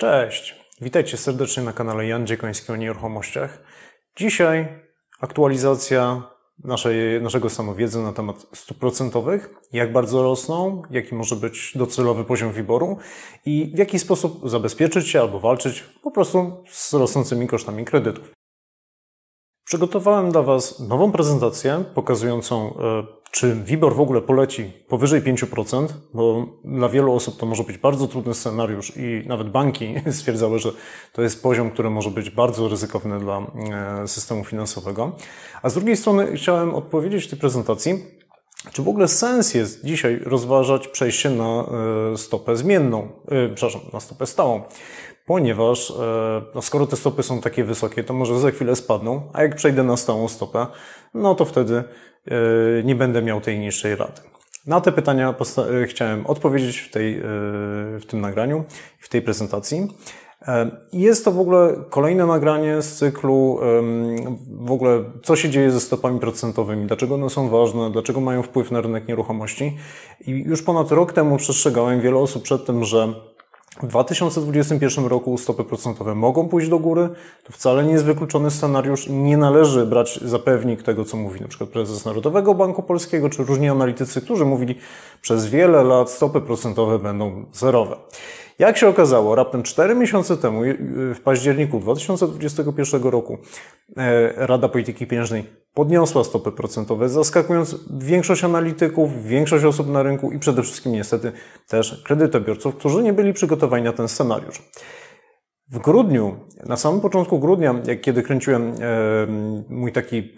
Cześć, witajcie serdecznie na kanale Jan Dziekoński o nieruchomościach. Dzisiaj aktualizacja naszej, naszego stanu wiedzy na temat stóp procentowych, jak bardzo rosną, jaki może być docelowy poziom wyboru i w jaki sposób zabezpieczyć się albo walczyć po prostu z rosnącymi kosztami kredytów. Przygotowałem dla Was nową prezentację pokazującą, e, czy WIBOR w ogóle poleci powyżej 5%, bo dla wielu osób to może być bardzo trudny scenariusz i nawet banki stwierdzały, że to jest poziom, który może być bardzo ryzykowny dla e, systemu finansowego. A z drugiej strony chciałem odpowiedzieć w tej prezentacji, czy w ogóle sens jest dzisiaj rozważać przejście na e, stopę zmienną, przepraszam, na stopę stałą? ponieważ e, no skoro te stopy są takie wysokie, to może za chwilę spadną, a jak przejdę na stałą stopę, no to wtedy e, nie będę miał tej niższej raty. Na te pytania e, chciałem odpowiedzieć w, tej, w tym nagraniu, w tej prezentacji. Jest to w ogóle kolejne nagranie z cyklu w ogóle co się dzieje ze stopami procentowymi, dlaczego one są ważne, dlaczego mają wpływ na rynek nieruchomości. I już ponad rok temu przestrzegałem wiele osób przed tym, że w 2021 roku stopy procentowe mogą pójść do góry. To wcale nie jest wykluczony scenariusz. Nie należy brać za pewnik tego, co mówi przykład prezes Narodowego Banku Polskiego, czy różni analitycy, którzy mówili przez wiele lat stopy procentowe będą zerowe. Jak się okazało, raptem 4 miesiące temu, w październiku 2021 roku, e, Rada Polityki Pieniężnej podniosła stopy procentowe, zaskakując większość analityków, większość osób na rynku i przede wszystkim niestety też kredytobiorców, którzy nie byli przygotowani na ten scenariusz. W grudniu, na samym początku grudnia, jak kiedy kręciłem e, mój taki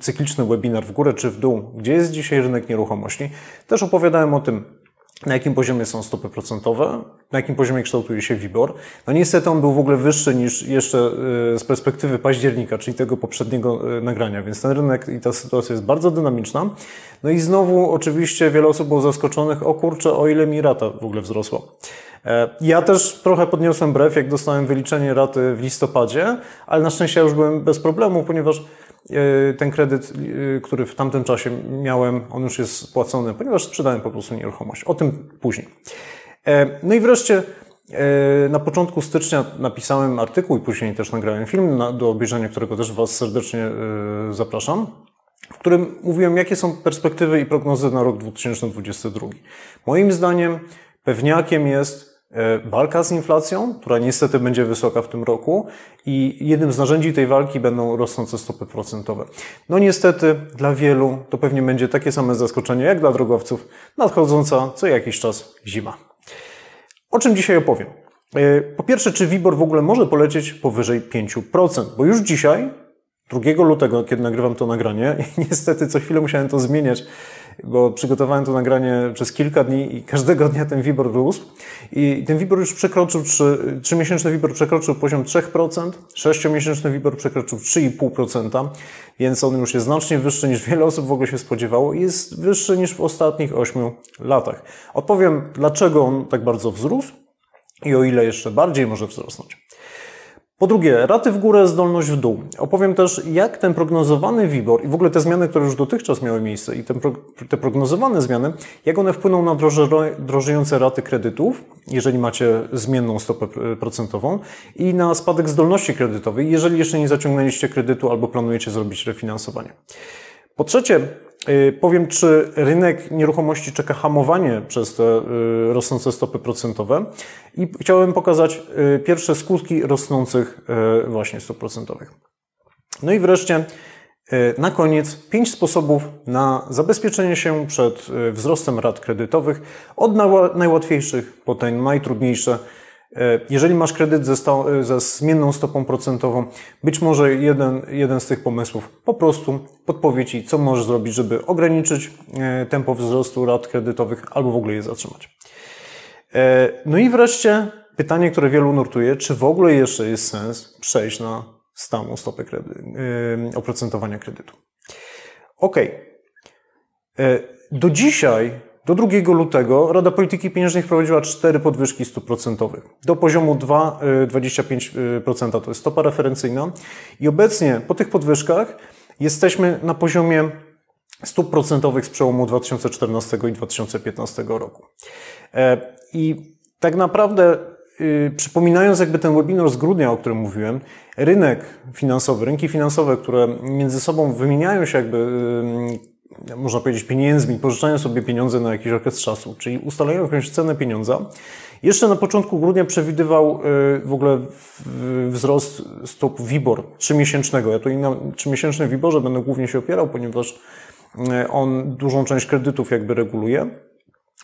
cykliczny webinar w górę czy w dół, gdzie jest dzisiaj rynek nieruchomości, też opowiadałem o tym, na jakim poziomie są stopy procentowe, na jakim poziomie kształtuje się WIBOR. No niestety on był w ogóle wyższy niż jeszcze e, z perspektywy października, czyli tego poprzedniego e, nagrania, więc ten rynek i ta sytuacja jest bardzo dynamiczna. No i znowu oczywiście wiele osób było zaskoczonych, o kurczę, o ile mi rata w ogóle wzrosła. E, ja też trochę podniosłem brew, jak dostałem wyliczenie raty w listopadzie, ale na szczęście ja już byłem bez problemu, ponieważ ten kredyt, e, który w tamtym czasie miałem, on już jest spłacony, ponieważ sprzedałem po prostu nieruchomość. O tym później. E, no i wreszcie na początku stycznia napisałem artykuł i później też nagrałem film, do obejrzenia którego też Was serdecznie zapraszam, w którym mówiłem, jakie są perspektywy i prognozy na rok 2022. Moim zdaniem pewniakiem jest E, walka z inflacją, która niestety będzie wysoka w tym roku i jednym z narzędzi tej walki będą rosnące stopy procentowe. No niestety dla wielu to pewnie będzie takie same zaskoczenie jak dla drogowców nadchodząca co jakiś czas zima. O czym dzisiaj opowiem? E, po pierwsze, czy WIBOR w ogóle może polecieć powyżej 5%? Bo już dzisiaj 2 lutego, kiedy nagrywam to nagranie, niestety co chwilę musiałem to zmieniać, bo przygotowałem to nagranie przez kilka dni i każdego dnia ten WIBOR rósł. I ten WIBOR już przekroczył, 3, 3-miesięczny WIBOR przekroczył poziom 3%, 6-miesięczny WIBOR przekroczył 3,5%, więc on już jest znacznie wyższy niż wiele osób w ogóle się spodziewało i jest wyższy niż w ostatnich 8 latach. Odpowiem, dlaczego on tak bardzo wzrósł i o ile jeszcze bardziej może wzrosnąć. Po drugie, raty w górę, zdolność w dół. Opowiem też, jak ten prognozowany WIBOR i w ogóle te zmiany, które już dotychczas miały miejsce i te, prognozowane zmiany, jak one wpłyną na drożejące raty kredytów, jeżeli macie zmienną stopę procentową i na spadek zdolności kredytowej, jeżeli jeszcze nie zaciągnęliście kredytu albo planujecie zrobić refinansowanie. Po trzecie, powiem, czy rynek nieruchomości czeka hamowanie przez te y, rosnące stopy procentowe i chciałem pokazać y, pierwsze skutki rosnących właśnie stóp procentowych. No i wreszcie na koniec pięć sposobów na zabezpieczenie się przed wzrostem rat kredytowych od najłatwiejszych po te najtrudniejsze jeżeli masz kredyt ze, e, ze zmienną stopą procentową, być może jeden, jeden z tych pomysłów po prostu podpowie Ci, co możesz zrobić, żeby ograniczyć e, tempo wzrostu rat kredytowych albo w ogóle je zatrzymać. No i wreszcie pytanie, które wielu nurtuje, czy w ogóle jeszcze jest sens przejść na stałą stopę kredy- oprocentowania kredytu. Ok. Do dzisiaj do 2 lutego Rada Polityki Pieniężnej wprowadziła cztery podwyżki stóp procentowych do poziomu 2,25%. To jest stopa referencyjna. I obecnie po tych podwyżkach jesteśmy na poziomie stóp procentowych z przełomu 2014 i 2015 roku. E, I tak naprawdę y, przypominając jakby ten webinar z grudnia, o którym mówiłem, rynek finansowy, rynki finansowe, które między sobą wymieniają się jakby można powiedzieć, pieniędzmi, pożyczają sobie pieniądze na jakiś okres czasu, czyli ustalają jakąś cenę pieniądza. Jeszcze na początku grudnia przewidywał y, w ogóle wzrost stóp WIBOR trzymiesięcznego. Ja tu na trzymiesięcznym WIBORze będę głównie się opierał, ponieważ y, on dużą część kredytów jakby reguluje.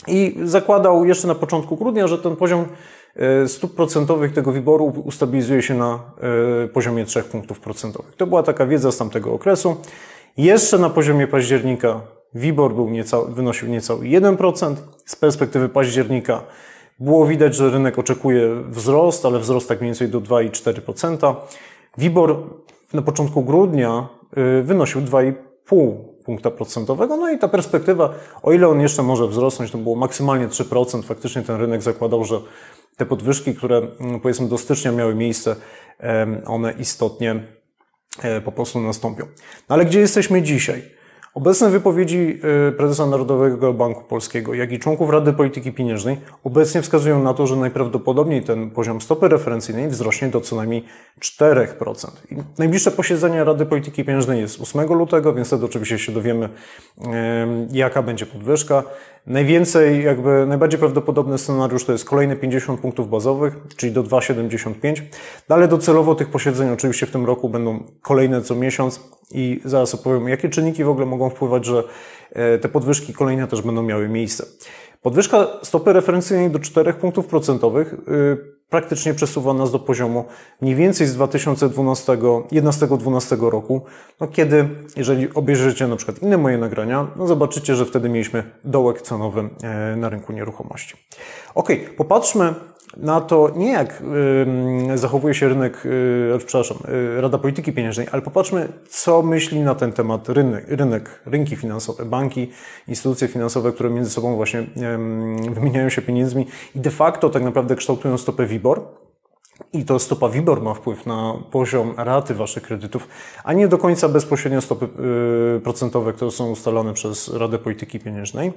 I zakładał jeszcze na początku grudnia, że ten poziom y, stóp procentowych tego wyboru ustabilizuje się na poziomie 3 punktów procentowych. To była taka wiedza z tamtego okresu. Jeszcze na poziomie października WIBOR był wynosił niecały 1%. Z perspektywy października było widać, że rynek oczekuje wzrost, ale wzrost tak mniej więcej do 2,4%. WIBOR na początku grudnia y, wynosił 2,5% punkta procentowego. No i ta perspektywa, o ile on jeszcze może wzrosnąć, to było maksymalnie 3%. Faktycznie ten rynek zakładał, że te podwyżki, które mm, powiedzmy do stycznia miały miejsce, one istotnie po prostu nastąpią. No ale gdzie jesteśmy dzisiaj? Obecne wypowiedzi e, prezesa Narodowego Banku Polskiego, jak i członków Rady Polityki Pieniężnej obecnie wskazują na to, że najprawdopodobniej ten poziom stopy referencyjnej wzrośnie do co najmniej 4%. I najbliższe posiedzenie Rady Polityki Pieniężnej jest 8 lutego, więc wtedy oczywiście się dowiemy, jaka będzie podwyżka. Najwięcej, jakby najbardziej prawdopodobny scenariusz to jest kolejne 50 punktów bazowych, czyli do 2,75. Dalej docelowo tych posiedzeń oczywiście w tym roku będą kolejne co miesiąc i zaraz opowiem, jakie czynniki w ogóle mogą wpływać, że e, te podwyżki kolejne też będą miały miejsce. Podwyżka stopy referencyjnej do 4 punktów procentowych y, praktycznie przesuwa nas do poziomu mniej więcej z 2011-2012 roku, no kiedy, jeżeli obejrzycie na przykład inne moje nagrania, no zobaczycie, że wtedy mieliśmy dołek cenowy e, na rynku nieruchomości. Ok, popatrzmy na to nie jak zachowuje się rynek, yy, przepraszam, yy, Rada Polityki Pieniężnej, ale popatrzmy, co myśli na ten temat rynek, rynek rynki finansowe, banki, instytucje finansowe, które między sobą właśnie wymieniają się pieniędzmi i de facto tak naprawdę kształtują stopę WIBOR. I to stopa WIBOR ma wpływ na poziom raty Waszych kredytów, a nie do końca bezpośrednio stopy yy, procentowe, które są ustalone przez Radę Polityki Pieniężnej.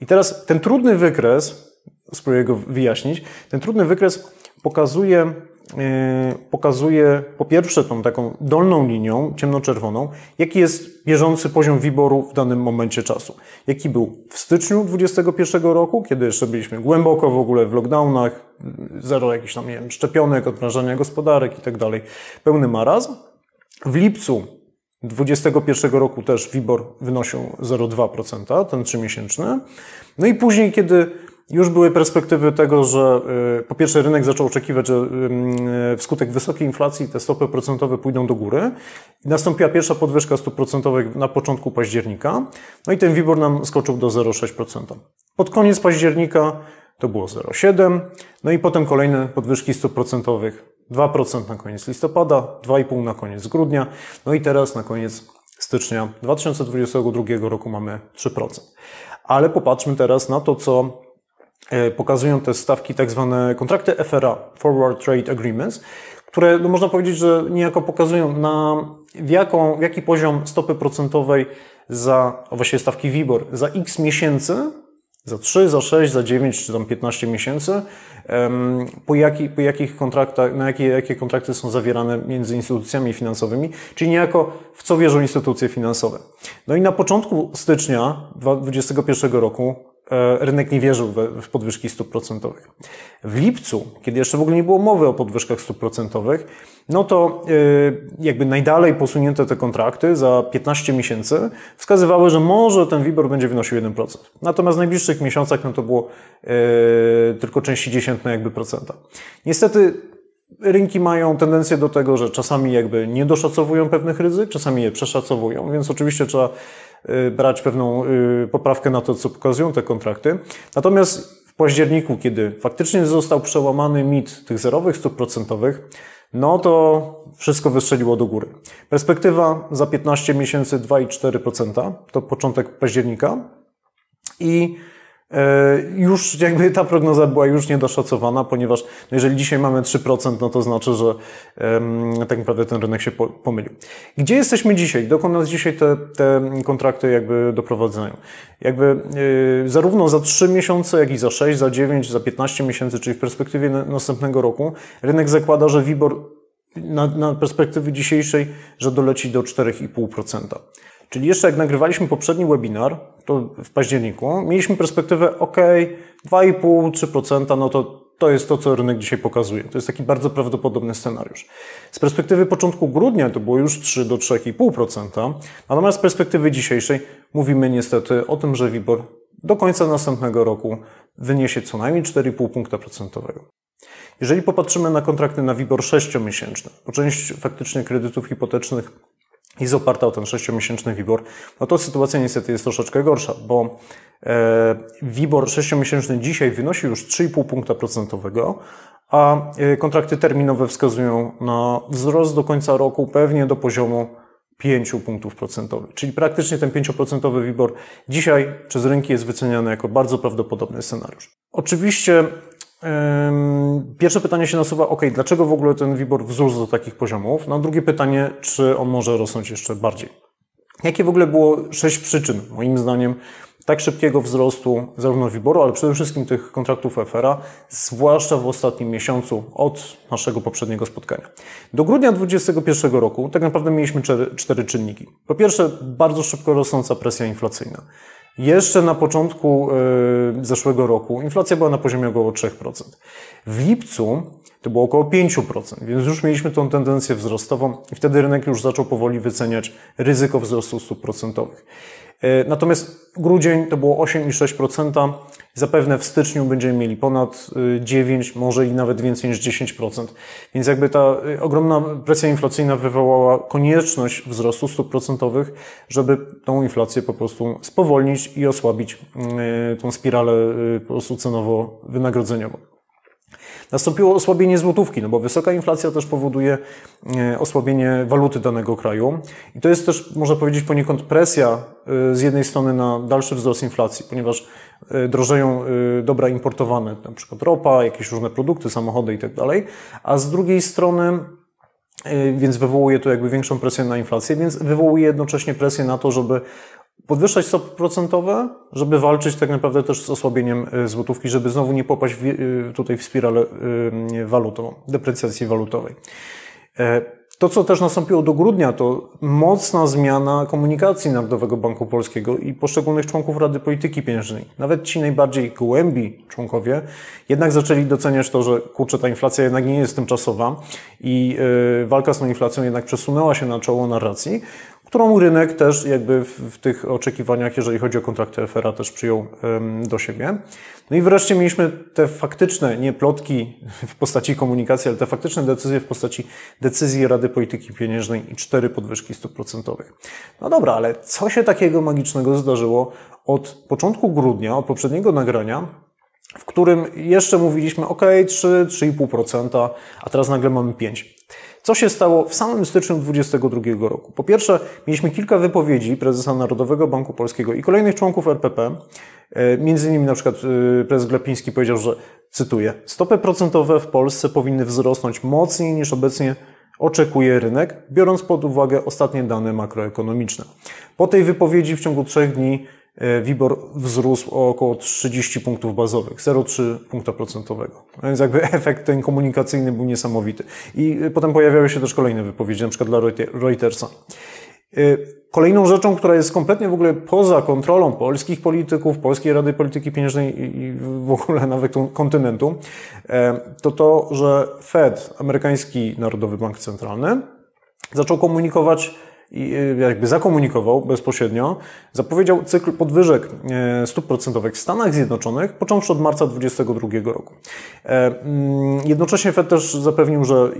I teraz ten trudny wykres, spróbuję go wyjaśnić. Ten trudny wykres pokazuje, e, pokazuje po pierwsze tą taką dolną linią, ciemnoczerwoną, jaki jest bieżący poziom wyboru w danym momencie czasu. Jaki był w styczniu 2021 roku, kiedy jeszcze byliśmy głęboko w ogóle w lockdownach, zero jakichś tam, nie wiem, szczepionek, odprężania gospodarek i tak dalej, pełny marazm. W lipcu 2021 roku też WIBOR wynosił 0,2%, ten trzymiesięczny. No i później, kiedy już były perspektywy tego, że y, po pierwsze rynek zaczął oczekiwać, że y, wskutek wysokiej inflacji te stopy procentowe pójdą do góry. Nastąpiła pierwsza podwyżka stóp procentowych na początku października, no i ten WIBOR nam skoczył do 0,6%. Pod koniec października to było 0,7%, no i potem kolejne podwyżki stóp procentowych 2% na koniec listopada, 2,5% na koniec grudnia, no i teraz na koniec stycznia 2022 roku mamy 3%. Ale popatrzmy teraz na to, co pokazują te stawki, tak zwane kontrakty FRA, Forward Trade Agreements, które no można powiedzieć, że niejako pokazują na w, jaką, w jaki poziom stopy procentowej za, a właściwie stawki WIBOR, za x miesięcy, za 3, za 6, za 9 czy tam 15 miesięcy, po, jaki, po jakich kontraktach, na jakie, jakie kontrakty są zawierane między instytucjami finansowymi, czyli niejako w co wierzą instytucje finansowe. No i na początku stycznia 2021 roku e, rynek nie wierzył w podwyżki stóp procentowych. W lipcu, kiedy jeszcze w ogóle nie było mowy o podwyżkach stóp procentowych, no to e, jakby najdalej posunięte te kontrakty za 15 miesięcy wskazywały, że może ten WIBOR będzie wynosił 1%. Natomiast w najbliższych miesiącach no to było tylko części dziesiętne jakby procenta. Niestety Rynki mają tendencję do tego, że czasami jakby nie doszacowują pewnych ryzyk, czasami je przeszacowują, więc oczywiście trzeba brać pewną y, poprawkę na to, co pokazują te kontrakty. Natomiast w październiku, kiedy faktycznie został przełamany mit tych zerowych stóp procentowych, no to wszystko wystrzeliło do góry. Perspektywa za 15 miesięcy 2,4% to początek października i już jakby ta prognoza była już niedoszacowana, ponieważ no jeżeli dzisiaj mamy 3%, no to znaczy, że tak naprawdę ten rynek się pomylił. Gdzie jesteśmy dzisiaj? Dokąd nas dzisiaj te, te kontrakty jakby doprowadzają? Jakby yy, zarówno za 3 miesiące, jak i za 6, za 9, za 15 miesięcy, czyli w perspektywie następnego roku, rynek zakłada, że WIBOR na, na perspektywy dzisiejszej, że doleci do 4,5%. Czyli jeszcze jak nagrywaliśmy poprzedni webinar, to w październiku, mieliśmy perspektywę ok, 2,5-3%, no to to jest to, co rynek dzisiaj pokazuje. To jest taki bardzo prawdopodobny scenariusz. Z perspektywy początku grudnia to było już 3 do 3,5%, natomiast z perspektywy dzisiejszej mówimy niestety o tym, że WIBOR do końca następnego roku wyniesie co najmniej 4,5 punkta procentowego. Jeżeli popatrzymy na kontrakty na WIBOR 6-miesięczny, bo część faktycznie kredytów hipotecznych jest oparta o ten 6-miesięczny WIBOR, no to sytuacja niestety jest troszeczkę gorsza, bo e, WIBOR 6-miesięczny dzisiaj wynosi już 3,5 punkta procentowego, a e, kontrakty terminowe wskazują na wzrost do końca roku pewnie do poziomu 5 punktów procentowych. Czyli praktycznie ten 5% WIBOR dzisiaj przez rynki jest wyceniany jako bardzo prawdopodobny scenariusz. Oczywiście Pierwsze pytanie się nasuwa, ok, dlaczego w ogóle ten WIBOR wzrósł do takich poziomów? No drugie pytanie, czy on może rosnąć jeszcze bardziej? Jakie w ogóle było sześć przyczyn, moim zdaniem, tak szybkiego wzrostu zarówno WIBORu, ale przede wszystkim tych kontraktów FRA, zwłaszcza w ostatnim miesiącu od naszego poprzedniego spotkania. Do grudnia 2021 roku tak naprawdę mieliśmy cztery, cztery czynniki. Po pierwsze, bardzo szybko rosnąca presja inflacyjna. Jeszcze na początku e, zeszłego roku inflacja była na poziomie około 3%. W lipcu to było około 5%, więc już mieliśmy tą tendencję wzrostową i wtedy rynek już zaczął powoli wyceniać ryzyko wzrostu stóp procentowych. E, natomiast grudzień to było 8,6%. Zapewne w styczniu będziemy mieli ponad 9, y, może i nawet więcej niż 10%. Więc jakby ta y, ogromna presja inflacyjna wywołała konieczność wzrostu stóp procentowych, żeby tą inflację po prostu spowolnić i osłabić y, tą spiralę po prostu cenowo-wynagrodzeniową. Nastąpiło osłabienie złotówki, no bo wysoka inflacja też powoduje e, osłabienie waluty danego kraju. I to jest też, można powiedzieć, poniekąd presja e, z jednej strony na dalszy wzrost inflacji, ponieważ e, drożeją dobra importowane, na przykład ropa, jakieś różne produkty, samochody i tak a z drugiej strony więc wywołuje to jakby większą presję na inflację, więc wywołuje jednocześnie presję na to, żeby podwyższać stopy procentowe, żeby walczyć tak naprawdę też z osłabieniem y, złotówki, żeby znowu nie popaść w, y, tutaj w spiralę y, walutową, deprecjacji walutowej. To, co też nastąpiło do grudnia, to mocna zmiana komunikacji Narodowego Banku Polskiego i poszczególnych członków Rady Polityki Pieniężnej. Nawet ci najbardziej głębi członkowie jednak zaczęli doceniać to, że kurczę, ta inflacja jednak nie jest tymczasowa i walka z tą inflacją jednak przesunęła się na czoło narracji, którą rynek też jakby w, w, tych oczekiwaniach, jeżeli chodzi o kontrakty FRA, też przyjął do siebie. No i wreszcie mieliśmy te faktyczne, nie plotki w postaci komunikacji, ale te faktyczne decyzje w postaci decyzji Rady Polityki Pieniężnej i cztery podwyżki stóp procentowych. No dobra, ale co się takiego magicznego zdarzyło od początku grudnia, od poprzedniego nagrania, w którym jeszcze mówiliśmy, ok, 3, 3,5%, a teraz nagle mamy 5%. Co się stało w samym styczniu 2022 roku? Po pierwsze, mieliśmy kilka wypowiedzi prezesa Narodowego Banku Polskiego i kolejnych członków RPP. E, między innymi na przykład e, prezes Glapiński powiedział, że, cytuję, stopy procentowe w Polsce powinny wzrosnąć mocniej niż obecnie oczekuje rynek, biorąc pod uwagę ostatnie dane makroekonomiczne. Po tej wypowiedzi w ciągu trzech dni WIBOR wzrósł o około 30 punktów bazowych, 0,3 punkta procentowego. A więc jakby efekt ten komunikacyjny był niesamowity. I potem pojawiały się też kolejne wypowiedzi, na przykład dla Reutersa. Kolejną rzeczą, która jest kompletnie w ogóle poza kontrolą polskich polityków, Polskiej Rady Polityki Pieniężnej i w ogóle nawet kontynentu, to to, że Fed, amerykański Narodowy Bank Centralny, zaczął komunikować i y, jakby zakomunikował bezpośrednio, zapowiedział cykl podwyżek e, stóp procentowych w Stanach Zjednoczonych, począwszy od marca 2022 roku. E, mm, jednocześnie Fed też zapewnił, że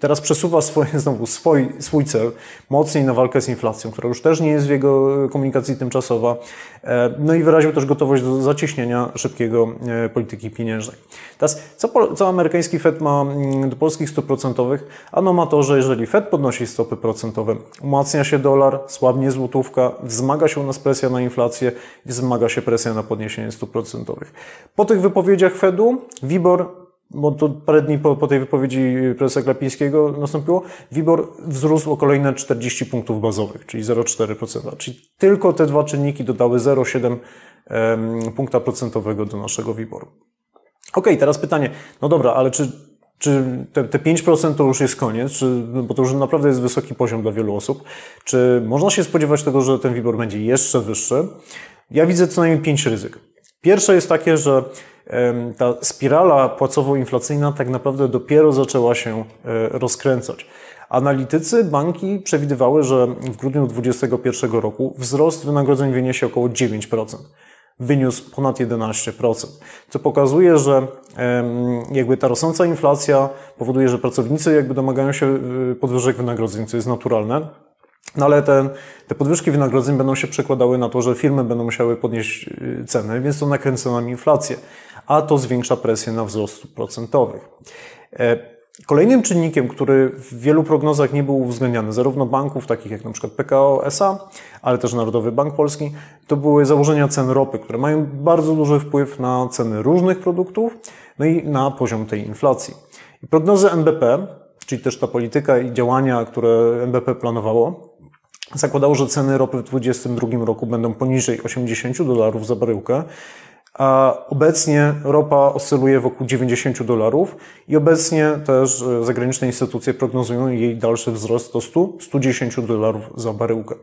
teraz przesuwa swoje, znowu swój, swój cel mocniej na walkę z inflacją, która już też nie jest w jego komunikacji tymczasowa. E, no i wyraził też gotowość do zacieśnienia szybkiego polityki pieniężnej. Teraz, co, co amerykański Fed ma mm, do polskich stóp procentowych? Ano ma to, że jeżeli Fed podnosi stopy procentowe, umacnia się dolar, słabnie złotówka, wzmaga się u nas presja na inflację, wzmaga się presja na podniesienie stóp procentowych. Po tych wypowiedziach Fedu, WIBOR bo to parę dni po, po tej wypowiedzi prezesa Glapińskiego nastąpiło, WIBOR wzrósł o kolejne 40 punktów bazowych, czyli 0,4%. Czyli tylko te dwa czynniki dodały 0,7 punkta procentowego do naszego WIBORu. Ok, teraz pytanie, no dobra, ale czy czy te, te 5% to już jest koniec, czy, no bo to już naprawdę jest wysoki poziom dla wielu osób. Czy można się spodziewać tego, że ten WIBOR będzie jeszcze wyższy? Ja widzę co najmniej pięć ryzyk. Pierwsze jest takie, że ta spirala płacowo-inflacyjna tak naprawdę dopiero zaczęła się e, rozkręcać. Analitycy, banki przewidywały, że w grudniu 2021 roku wzrost wynagrodzeń wyniesie około 9% wyniósł ponad 11%, co pokazuje, że jakby ta rosnąca inflacja powoduje, że pracownicy jakby domagają się y, podwyżek wynagrodzeń, co jest naturalne. No ale te, te podwyżki wynagrodzeń będą się przekładały na to, że firmy będą musiały podnieść y, ceny, więc to nakręca nam inflację, a to zwiększa presję na wzrost procentowych. Kolejnym czynnikiem, który w wielu prognozach nie był uwzględniany, zarówno banków takich jak przykład PKO SA, ale też Narodowy Bank Polski, to były założenia cen ropy, które mają bardzo duży wpływ na ceny różnych produktów, no i na poziom tej inflacji. I prognozy NBP, czyli też ta polityka i działania, które NBP planowało, zakładało, że ceny ropy w 2022 roku będą poniżej 80 dolarów za baryłkę, a obecnie ropa oscyluje wokół 90 dolarów i obecnie też e, zagraniczne instytucje prognozują jej dalszy wzrost do 100-110 dolarów za baryłkę.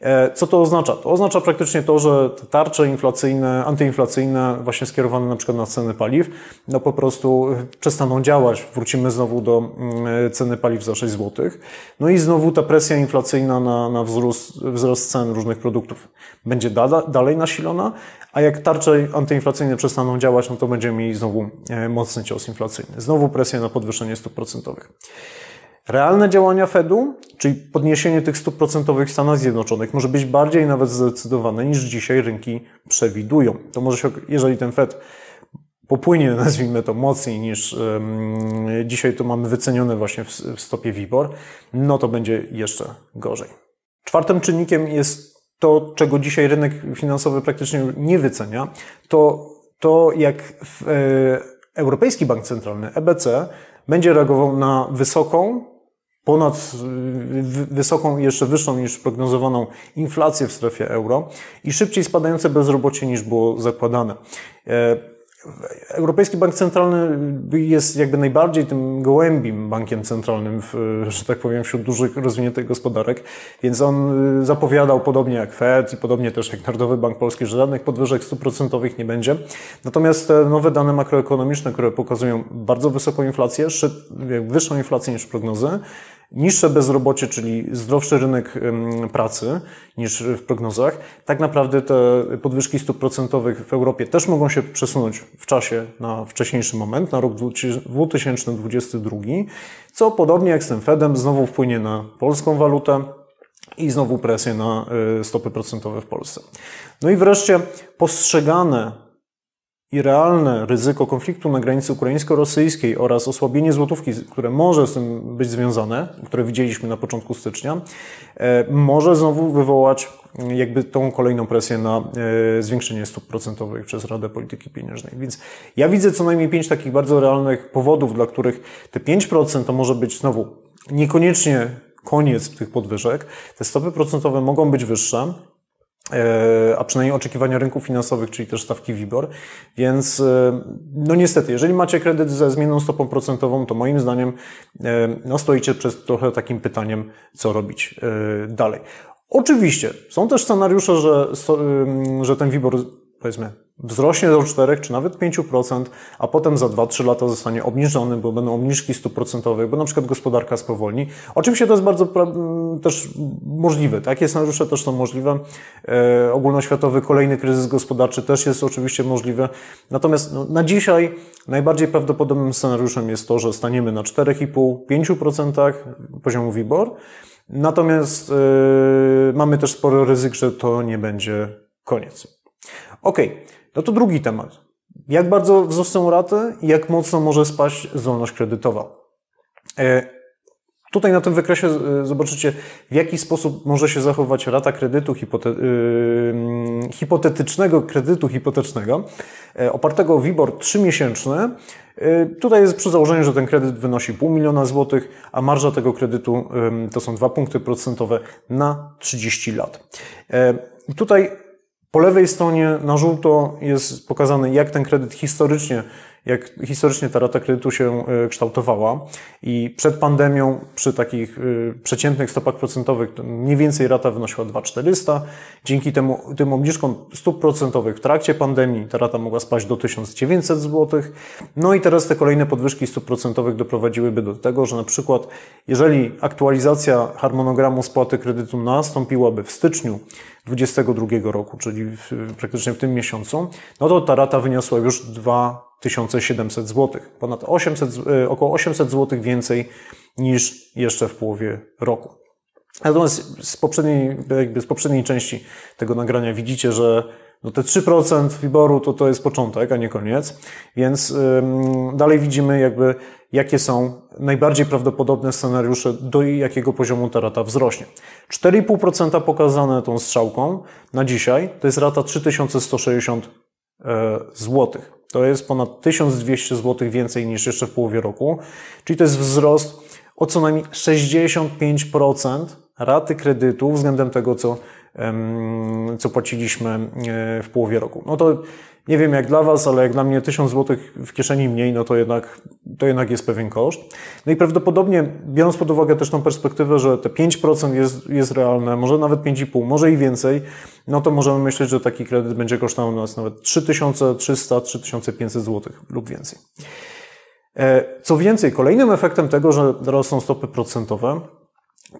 E, co to oznacza? To oznacza praktycznie to, że te tarcze inflacyjne, antyinflacyjne, właśnie skierowane na przykład na ceny paliw, no po prostu przestaną działać. Wrócimy znowu do mm, ceny paliw za 6 zł. No i znowu ta presja inflacyjna na, na wzrost, wzrost cen różnych produktów będzie da, dalej nasilona, a jak tarcze antyinflacyjne przestaną działać, no to będziemy mieli znowu e, mocny cios inflacyjny. Znowu presja na podwyższenie stóp procentowych. Realne działania Fedu, czyli podniesienie tych stóp procentowych w Stanach Zjednoczonych, może być bardziej nawet zdecydowane niż dzisiaj rynki przewidują. To może się, jeżeli ten Fed popłynie, nazwijmy to, mocniej niż um, dzisiaj to mamy wycenione właśnie w, w stopie WIBOR, no to będzie jeszcze gorzej. Czwartym czynnikiem jest to, czego dzisiaj rynek finansowy praktycznie nie wycenia, to to, jak e, Europejski Bank Centralny, EBC, będzie reagował na wysoką, ponad wysoką jeszcze wyższą niż prognozowaną inflację w strefie euro i szybciej spadające bezrobocie niż było zakładane. Europejski Bank Centralny jest jakby najbardziej tym gołębim bankiem centralnym, w, że tak powiem, wśród dużych rozwiniętych gospodarek, więc on zapowiadał podobnie jak Fed i podobnie też jak Narodowy Bank Polski, że żadnych podwyżek stuprocentowych nie będzie. Natomiast te nowe dane makroekonomiczne, które pokazują bardzo wysoką inflację, wyższą inflację niż prognozy, niższe bezrobocie, czyli zdrowszy rynek pracy niż w prognozach, tak naprawdę te podwyżki stóp procentowych w Europie też mogą się przesunąć w czasie na wcześniejszy moment, na rok 2022, co podobnie jak z tym Fedem znowu wpłynie na polską walutę, i znowu presję na y, stopy procentowe w Polsce. No i wreszcie postrzegane i realne ryzyko konfliktu na granicy ukraińsko-rosyjskiej oraz osłabienie złotówki, które może z tym być związane, które widzieliśmy na początku stycznia, e, może znowu wywołać jakby tą kolejną presję na e, zwiększenie stóp procentowych przez Radę Polityki Pieniężnej. Więc ja widzę co najmniej pięć takich bardzo realnych powodów, dla których te 5% to może być znowu niekoniecznie koniec tych podwyżek. Te stopy procentowe mogą być wyższe, a przynajmniej oczekiwania rynków finansowych, czyli też stawki WIBOR. Więc e, no niestety, jeżeli macie kredyt ze zmienną stopą procentową, to moim zdaniem e, no stoicie przed trochę takim pytaniem, co robić dalej. Oczywiście, są też scenariusze, że, że ten WIBOR, powiedzmy, wzrośnie do 4 czy nawet 5%, a potem za 2-3 lata zostanie obniżony, bo będą obniżki stóp procentowych, bo na przykład gospodarka spowolni. Oczywiście to jest bardzo też możliwe. Takie scenariusze też są możliwe. E, ogólnoświatowy kolejny kryzys gospodarczy też jest oczywiście możliwy. Natomiast no, na dzisiaj najbardziej prawdopodobnym scenariuszem jest to, że staniemy na 4,5-5% poziomu WIBOR. Natomiast yy, mamy też sporo ryzyk, że to nie będzie koniec. Ok, no to drugi temat. Jak bardzo wzrosną raty i jak mocno może spaść zdolność kredytowa? Yy, Tutaj na tym wykresie e, zobaczycie, w jaki sposób może się zachować rata kredytu hipote yy, hipotetycznego kredytu hipotecznego, yy, opartego o WIBOR 3-miesięczny. Yy, tutaj jest przy założeniu, że ten kredyt wynosi pół miliona złotych, a marża tego kredytu to są 2 punkty procentowe na 30 lat. Tutaj po lewej stronie na żółto jest pokazane, jak ten kredyt historycznie jak historycznie ta rata kredytu się e, kształtowała i przed pandemią przy takich e, przeciętnych stopach procentowych mniej więcej rata wynosiła 2,400. Dzięki temu, tym obniżkom stóp procentowych w trakcie pandemii ta rata mogła spaść do 1900 zł. No i teraz te kolejne podwyżki stóp procentowych doprowadziłyby do tego, że na przykład jeżeli aktualizacja harmonogramu spłaty kredytu nastąpiłaby w styczniu 2022 roku, czyli w, praktycznie w tym miesiącu, no to ta rata wyniosła już 2700 zł. Ponad 800, e, około 800 zł więcej niż jeszcze w połowie roku. Natomiast z poprzedniej, jakby z poprzedniej części tego nagrania widzicie, że no te 3% wyboru to, to jest początek, a nie koniec. Więc ym, dalej widzimy jakby, jakie są najbardziej prawdopodobne scenariusze, do jakiego poziomu ta rata wzrośnie. 4,5% pokazane tą strzałką na dzisiaj to jest rata 3160 e, zł. To jest ponad 1200 zł więcej niż jeszcze w połowie roku, czyli to jest wzrost o co najmniej 65% raty kredytu względem tego, co, co płaciliśmy e, w połowie roku. No to nie wiem jak dla Was, ale jak dla mnie 1000 zł w kieszeni mniej, no to jednak, to jednak jest pewien koszt. No i prawdopodobnie, biorąc pod uwagę też tą perspektywę, że te 5% jest, jest realne, może nawet 5,5%, może i więcej, no to możemy myśleć, że taki kredyt będzie kosztował nas nawet 3300-3500 zł lub więcej. E, co więcej, kolejnym efektem tego, że rosną stopy procentowe,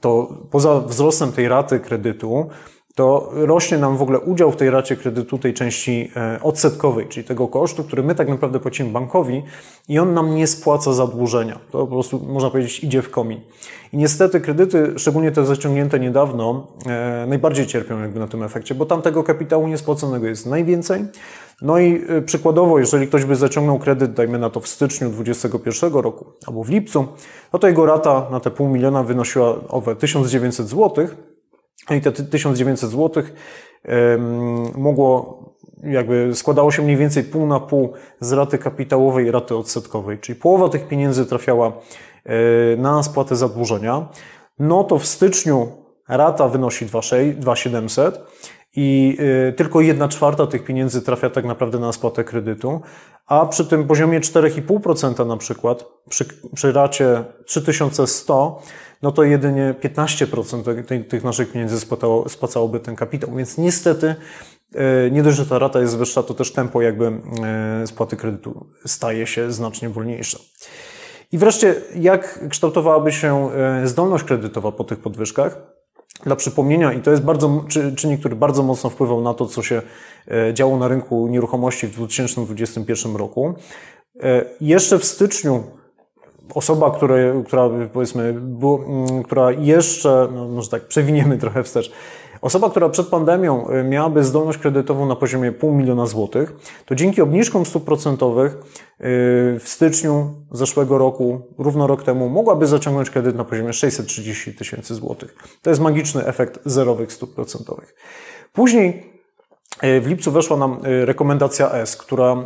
to poza wzrostem tej raty kredytu, to rośnie nam w ogóle udział w tej racie kredytu, tej części e, odsetkowej, czyli tego kosztu, który my tak naprawdę płacimy bankowi i on nam nie spłaca zadłużenia. To po prostu, można powiedzieć, idzie w komin. I niestety kredyty, szczególnie te zaciągnięte niedawno, e, najbardziej cierpią jakby na tym efekcie, bo tam tego kapitału niespłaconego jest najwięcej. No i e, przykładowo, jeżeli ktoś by zaciągnął kredyt, dajmy na to w styczniu 2021 roku albo w lipcu, no to jego rata na te pół miliona wynosiła owe 1900 złotych, i te 1900 zł mogło, jakby składało się mniej więcej pół na pół z raty kapitałowej i raty odsetkowej, czyli połowa tych pieniędzy trafiała e, na spłatę zadłużenia. No to w styczniu rata wynosi 2700 i e, tylko jedna czwarta tych pieniędzy trafia tak naprawdę na spłatę kredytu, a przy tym poziomie 4,5% na przykład, przy, przy racie 3100, no to jedynie 15% tych naszych pieniędzy spłacało, spłacałoby ten kapitał. Więc niestety e, nie dość, że ta rata jest wyższa, to też tempo jakby e, spłaty kredytu staje się znacznie wolniejsze. I wreszcie, jak kształtowałaby się e, zdolność kredytowa po tych podwyżkach? Dla przypomnienia, i to jest bardzo, czynnik, który bardzo mocno wpływał na to, co się działo na rynku nieruchomości w 2021 roku. Jeszcze w styczniu osoba, która, która powiedzmy, było, mm, która jeszcze, no może tak, przewiniemy trochę wstecz, osoba, która przed pandemią y, miałaby zdolność kredytową na poziomie pół miliona złotych, to dzięki obniżkom stóp procentowych y, w styczniu zeszłego roku, równo rok temu, mogłaby zaciągnąć kredyt na poziomie 630 tysięcy złotych. To jest magiczny efekt zerowych stóp procentowych. Później w lipcu weszła nam e, rekomendacja S, która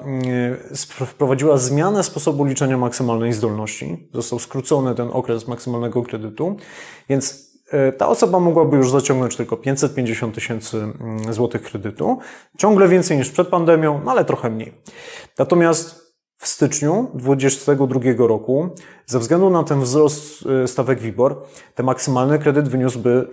e, wprowadziła zmianę sposobu liczenia maksymalnej zdolności. Został skrócony ten okres maksymalnego kredytu, więc ta osoba mogłaby już zaciągnąć tylko 550 tysięcy mm, złotych kredytu. Ciągle więcej niż przed pandemią, no ale trochę mniej. Natomiast w styczniu 2022 roku, ze względu na ten wzrost e, stawek WIBOR, ten maksymalny kredyt wyniósłby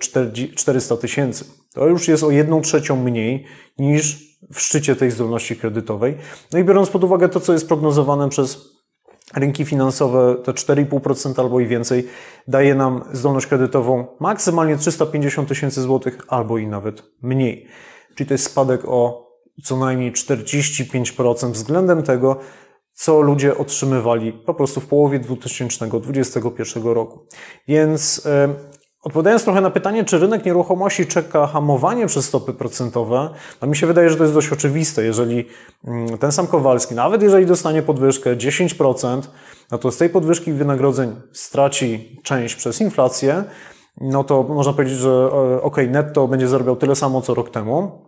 400 tysięcy. To już jest o 1 trzecią mniej niż w szczycie tej zdolności kredytowej. No i biorąc pod uwagę to, co jest prognozowane przez rynki finansowe, te 4,5% albo i więcej, daje nam zdolność kredytową maksymalnie 350 tysięcy złotych albo i nawet mniej. Czyli to jest spadek o co najmniej 45% względem tego, co ludzie otrzymywali po prostu w połowie 2021 roku. Więc e, Odpowiadając trochę na pytanie, czy rynek nieruchomości czeka hamowanie przez stopy procentowe, no mi się wydaje, że to jest dość oczywiste. Jeżeli mm, ten sam Kowalski, nawet jeżeli dostanie podwyżkę 10%, no to z tej podwyżki wynagrodzeń straci część przez inflację, no to można powiedzieć, że e, ok, netto będzie zarabiał tyle samo co rok temu,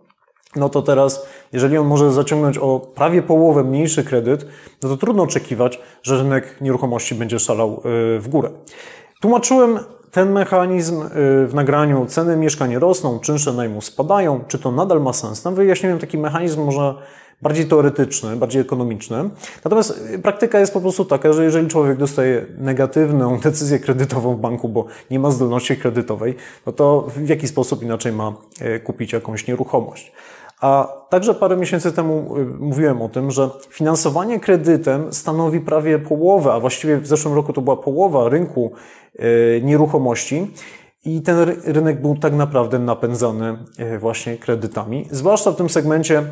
no to teraz, jeżeli on może zaciągnąć o prawie połowę mniejszy kredyt, no to trudno oczekiwać, że rynek nieruchomości będzie szalał e, w górę. Tłumaczyłem ten mechanizm y, w nagraniu ceny mieszkań rosną, czynsze najmu spadają, czy to nadal ma sens? Tam wyjaśniłem taki mechanizm może bardziej teoretyczny, bardziej ekonomiczny. Natomiast y, praktyka jest po prostu taka, że jeżeli człowiek dostaje negatywną decyzję kredytową w banku, bo nie ma zdolności kredytowej, no to w jaki sposób inaczej ma y, kupić jakąś nieruchomość? A także parę miesięcy temu mówiłem o tym, że finansowanie kredytem stanowi prawie połowę, a właściwie w zeszłym roku to była połowa rynku E, nieruchomości. I ten rynek był tak naprawdę napędzany e, właśnie kredytami, zwłaszcza w tym segmencie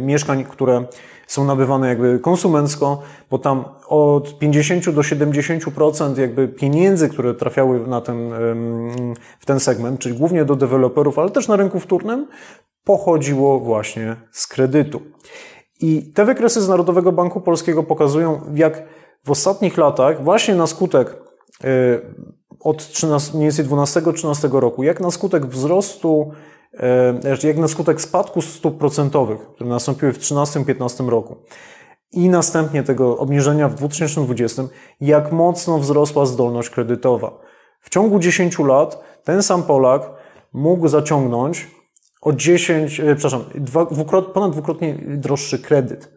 mieszkań, które są nabywane jakby konsumencko, bo tam od 50 do 70% jakby pieniędzy, które trafiały na ten, w ten segment, czyli głównie do deweloperów, ale też na rynku wtórnym, pochodziło właśnie z kredytu. I te wykresy z Narodowego Banku Polskiego pokazują, jak w ostatnich latach, właśnie na skutek E, od 13, mniej więcej 12-13 roku, jak na skutek wzrostu, jak na skutek spadku stóp procentowych, które nastąpiły w 13-15 roku i następnie tego obniżenia w 2020, jak mocno wzrosła zdolność kredytowa. W ciągu 10 lat ten sam Polak mógł zaciągnąć o 10, e, przepraszam, dwukrot, ponad dwukrotnie droższy kredyt.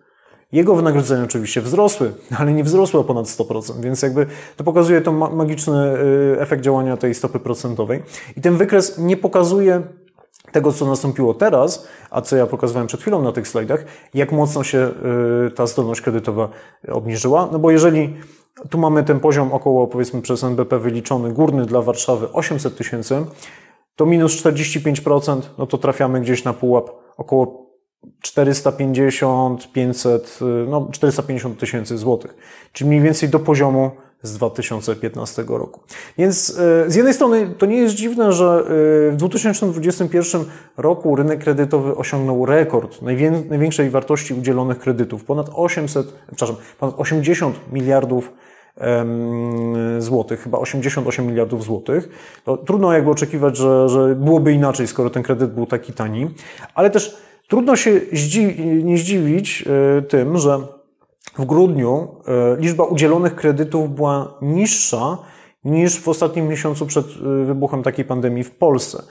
Jego wynagrodzenia oczywiście wzrosły, ale nie wzrosły o ponad 100%, więc jakby to pokazuje to magiczny y, efekt działania tej stopy procentowej. I ten wykres nie pokazuje tego, co nastąpiło teraz, a co ja pokazywałem przed chwilą na tych slajdach, jak mocno się y, ta zdolność kredytowa obniżyła. No bo jeżeli tu mamy ten poziom około, powiedzmy, przez NBP wyliczony, górny dla Warszawy 800 tysięcy, to minus 45%, no to trafiamy gdzieś na pułap około 450, 500, no 450 tysięcy złotych, czyli mniej więcej do poziomu z 2015 roku. Więc e, z jednej strony to nie jest dziwne, że e, w 2021 roku rynek kredytowy osiągnął rekord największej wartości udzielonych kredytów, ponad 800, przepraszam, ponad 80 miliardów złotych, chyba 88 miliardów złotych. To trudno jakby oczekiwać, że, że byłoby inaczej, skoro ten kredyt był taki tani, ale też Trudno się nie zdziwić e, tym, że w grudniu e, liczba udzielonych kredytów była niższa niż w ostatnim miesiącu przed e, wybuchem takiej pandemii w Polsce.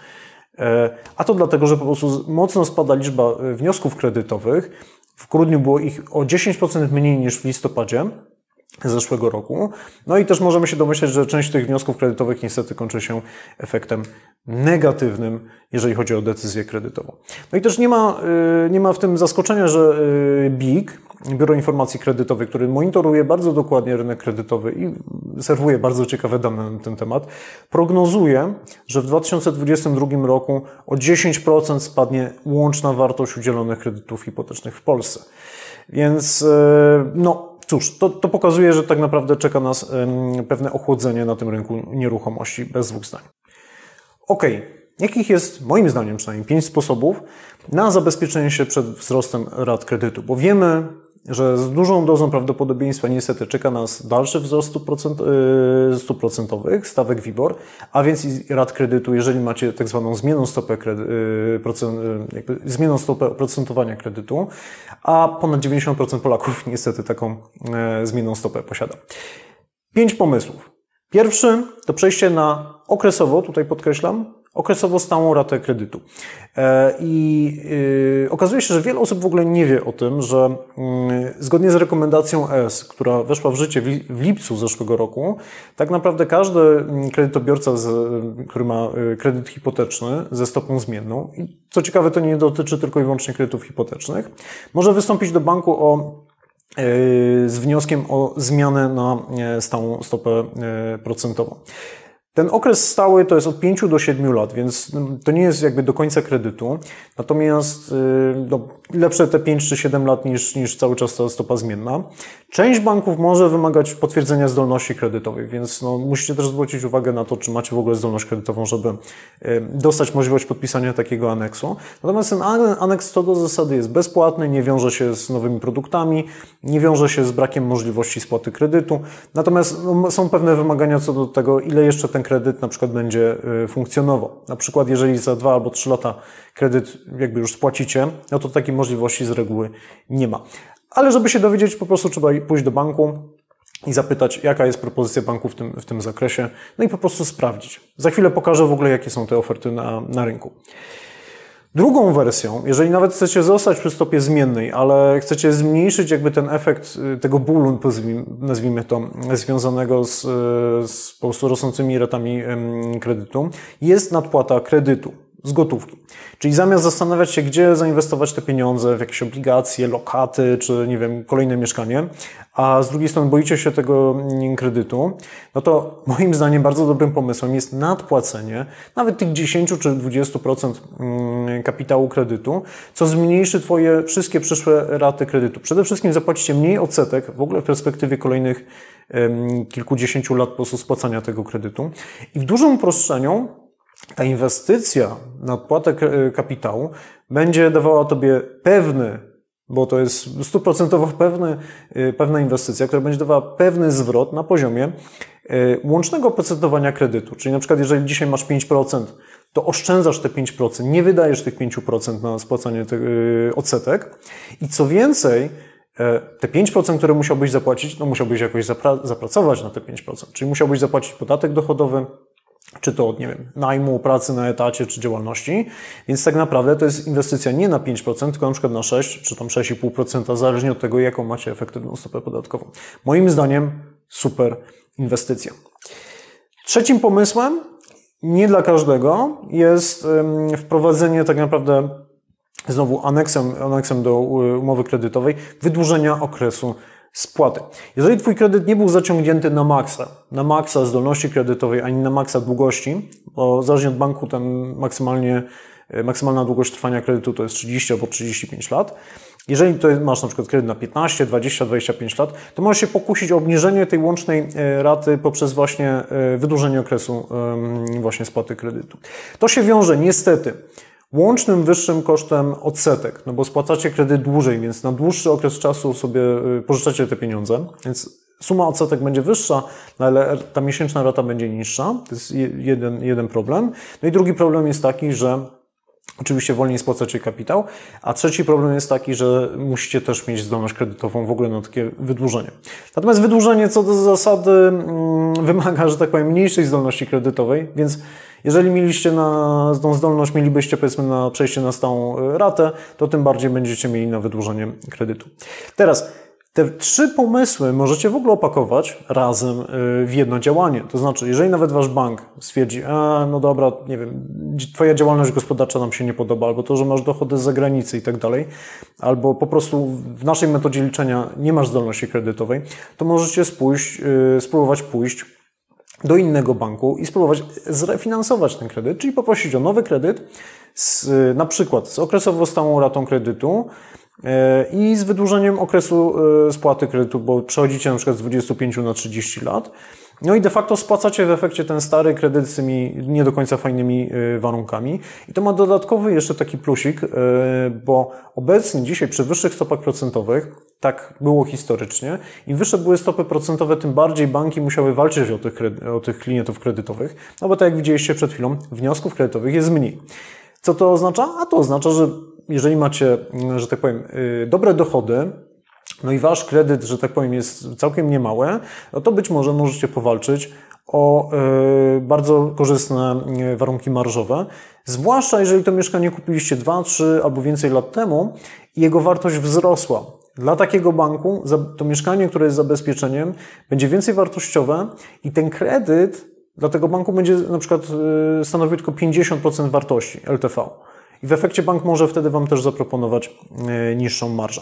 A to dlatego, że po prostu mocno spada liczba wniosków kredytowych. W grudniu było ich o 10% mniej niż w listopadzie zeszłego roku. No i też możemy się domyśleć, że część tych wniosków kredytowych niestety kończy się efektem negatywnym, jeżeli chodzi o decyzję kredytową. No i też nie ma, nie ma w tym zaskoczenia, że BIG, Biuro Informacji Kredytowych, który monitoruje bardzo dokładnie rynek kredytowy i serwuje bardzo ciekawe dane na ten temat, prognozuje, że w 2022 roku o 10% spadnie łączna wartość udzielonych kredytów hipotecznych w Polsce. Więc y, no, Cóż, to, to pokazuje, że tak naprawdę czeka nas pewne ochłodzenie na tym rynku nieruchomości, bez dwóch zdań. Ok, jakich jest, moim zdaniem przynajmniej, pięć sposobów na zabezpieczenie się przed wzrostem rat kredytu? Bo wiemy, że z dużą dozą prawdopodobieństwa niestety czeka nas dalszy wzrost stóp, procent, yy, stóp procentowych, stawek WIBOR, a więc i rat kredytu, jeżeli macie tak zwaną zmienną stopę, kredy, yy, procent, jakby zmienną stopę oprocentowania kredytu, a ponad 90% Polaków niestety taką zmienną stopę posiada. Pięć pomysłów. Pierwszy to przejście na okresowo, tutaj podkreślam, okresowo stałą ratę kredytu. E, I yy, okazuje się, że wiele osób w ogóle nie wie o tym, że yy, zgodnie z rekomendacją ES, która weszła w życie w, li, w lipcu zeszłego roku, tak naprawdę każdy mm, kredytobiorca, z, który ma y, kredyt hipoteczny ze stopą zmienną, i co ciekawe, to nie dotyczy tylko i wyłącznie kredytów hipotecznych, może wystąpić do banku o y, z wnioskiem o zmianę na y, stałą stopę procentową. Ten okres stały to jest od 5 do 7 lat, więc to nie jest jakby do końca kredytu. Natomiast y, no, lepsze te 5 czy 7 lat niż, niż cały czas ta stopa zmienna. Część banków może wymagać potwierdzenia zdolności kredytowej, więc no, musicie też zwrócić uwagę na to, czy macie w ogóle zdolność kredytową, żeby y, dostać możliwość podpisania takiego aneksu. Natomiast ten aneks co do zasady jest bezpłatny, nie wiąże się z nowymi produktami, nie wiąże się z brakiem możliwości spłaty kredytu. Natomiast no, są pewne wymagania co do tego, ile jeszcze ten kredyt na przykład będzie y, funkcjonował. Na przykład jeżeli za dwa albo trzy lata kredyt jakby już spłacicie, no to takiej możliwości z reguły nie ma. Ale żeby się dowiedzieć, po prostu trzeba pójść do banku i zapytać, jaka jest propozycja banku w tym, w tym zakresie, no i po prostu sprawdzić. Za chwilę pokażę w ogóle, jakie są te oferty na, na rynku. Drugą wersją, jeżeli nawet chcecie zostać przy stopie zmiennej, ale chcecie zmniejszyć jakby ten efekt y, tego bólu, nazwijmy to, związanego z, y, z po prostu rosnącymi ratami kredytu, jest nadpłata kredytu z gotówki. Czyli zamiast zastanawiać się, gdzie zainwestować te pieniądze, w jakieś obligacje, lokaty, czy nie wiem, kolejne mieszkanie, a z drugiej strony boicie się tego mm, kredytu, no to moim zdaniem bardzo dobrym pomysłem jest nadpłacenie nawet tych 10 czy 20% mm, kapitału kredytu, co zmniejszy Twoje wszystkie przyszłe raty kredytu. Przede wszystkim zapłacicie mniej odsetek w ogóle w perspektywie kolejnych kilkudziesięciu lat po prostu spłacania tego kredytu. I w dużym uproszczeniu ta inwestycja na odpłatę kapitału będzie dawała Tobie pewny, bo to jest stuprocentowo pewny, y, pewna inwestycja, która będzie dawała pewny zwrot na poziomie y, łącznego oprocentowania kredytu. Czyli na przykład jeżeli dzisiaj masz 5%, to oszczędzasz te 5%, nie wydajesz tych 5% na spłacanie tych y, odsetek i co więcej, e, te 5%, które musiałbyś zapłacić, no musiałbyś jakoś zapra zapracować na te 5%, czyli musiałbyś zapłacić podatek dochodowy, czy to od, nie wiem, najmu, pracy na etacie, czy działalności. Więc tak naprawdę to jest inwestycja nie na 5%, tylko na przykład na 6, czy tam 6,5%, zależnie od tego, jaką macie efektywną stopę podatkową. Moim zdaniem super inwestycja. Trzecim pomysłem, nie dla każdego, jest wprowadzenie tak naprawdę znowu aneksem, aneksem do umowy kredytowej wydłużenia okresu spłaty. Jeżeli Twój kredyt nie był zaciągnięty na maksa, na maksa zdolności kredytowej, ani na maksa długości, bo zależnie od banku ten maksymalnie, e, maksymalna długość trwania kredytu to jest 30 albo 35 lat. Jeżeli to masz na przykład kredyt na 15, 20, 25 lat, to możesz się pokusić o obniżenie tej łącznej e, raty poprzez właśnie e, wydłużenie okresu właśnie spłaty kredytu. To się wiąże niestety łącznym wyższym kosztem odsetek, no bo spłacacie kredyt dłużej, więc na dłuższy okres czasu sobie y, pożyczacie te pieniądze, więc suma odsetek będzie wyższa, no ale ta miesięczna rata będzie niższa. To jest jeden, jeden problem. No i drugi problem jest taki, że Oczywiście wolniej spłacacie kapitał, a trzeci problem jest taki, że musicie też mieć zdolność kredytową w ogóle na takie wydłużenie. Natomiast wydłużenie co do zasady mm, wymaga, że tak powiem, mniejszej zdolności kredytowej, więc jeżeli mieliście na tą zdolność, mielibyście powiedzmy na przejście na stałą e, ratę, to tym bardziej będziecie mieli na wydłużenie kredytu. Teraz, te trzy pomysły możecie w ogóle opakować razem e, w jedno działanie. To znaczy, jeżeli nawet wasz bank stwierdzi, a no dobra, nie wiem, twoja działalność gospodarcza nam się nie podoba, albo to, że masz dochody z zagranicy i tak dalej, albo po prostu w naszej metodzie liczenia nie masz zdolności kredytowej, to możecie spójść, e, spróbować pójść do innego banku i spróbować zrefinansować ten kredyt, czyli poprosić o nowy kredyt, z, na przykład z okresowo stałą ratą kredytu e, i z wydłużeniem okresu e, spłaty kredytu, bo przechodzicie na przykład z 25 na 30 lat. No i de facto spłacacie w efekcie ten stary kredyt z tymi nie do końca fajnymi y, warunkami. I to ma dodatkowy jeszcze taki plusik, bo obecnie dzisiaj przy wyższych stopach procentowych, tak było historycznie, im wyższe były stopy procentowe, tym bardziej banki musiały walczyć o tych, o tych klientów kredytowych, no bo tak jak widzieliście przed chwilą, wniosków kredytowych jest mniej. Co to oznacza? A to oznacza, że jeżeli macie, że tak powiem, y, dobre dochody, no i wasz kredyt, że tak powiem, jest całkiem niemały, no to być może możecie powalczyć o e, bardzo korzystne e, warunki marżowe, zwłaszcza jeżeli to mieszkanie kupiliście 2, 3 albo więcej lat temu i jego wartość wzrosła. Dla takiego banku to mieszkanie, które jest zabezpieczeniem, będzie więcej wartościowe i ten kredyt dla tego banku będzie na przykład e, stanowił tylko 50% wartości LTV. I w efekcie bank może wtedy Wam też zaproponować niższą marżę.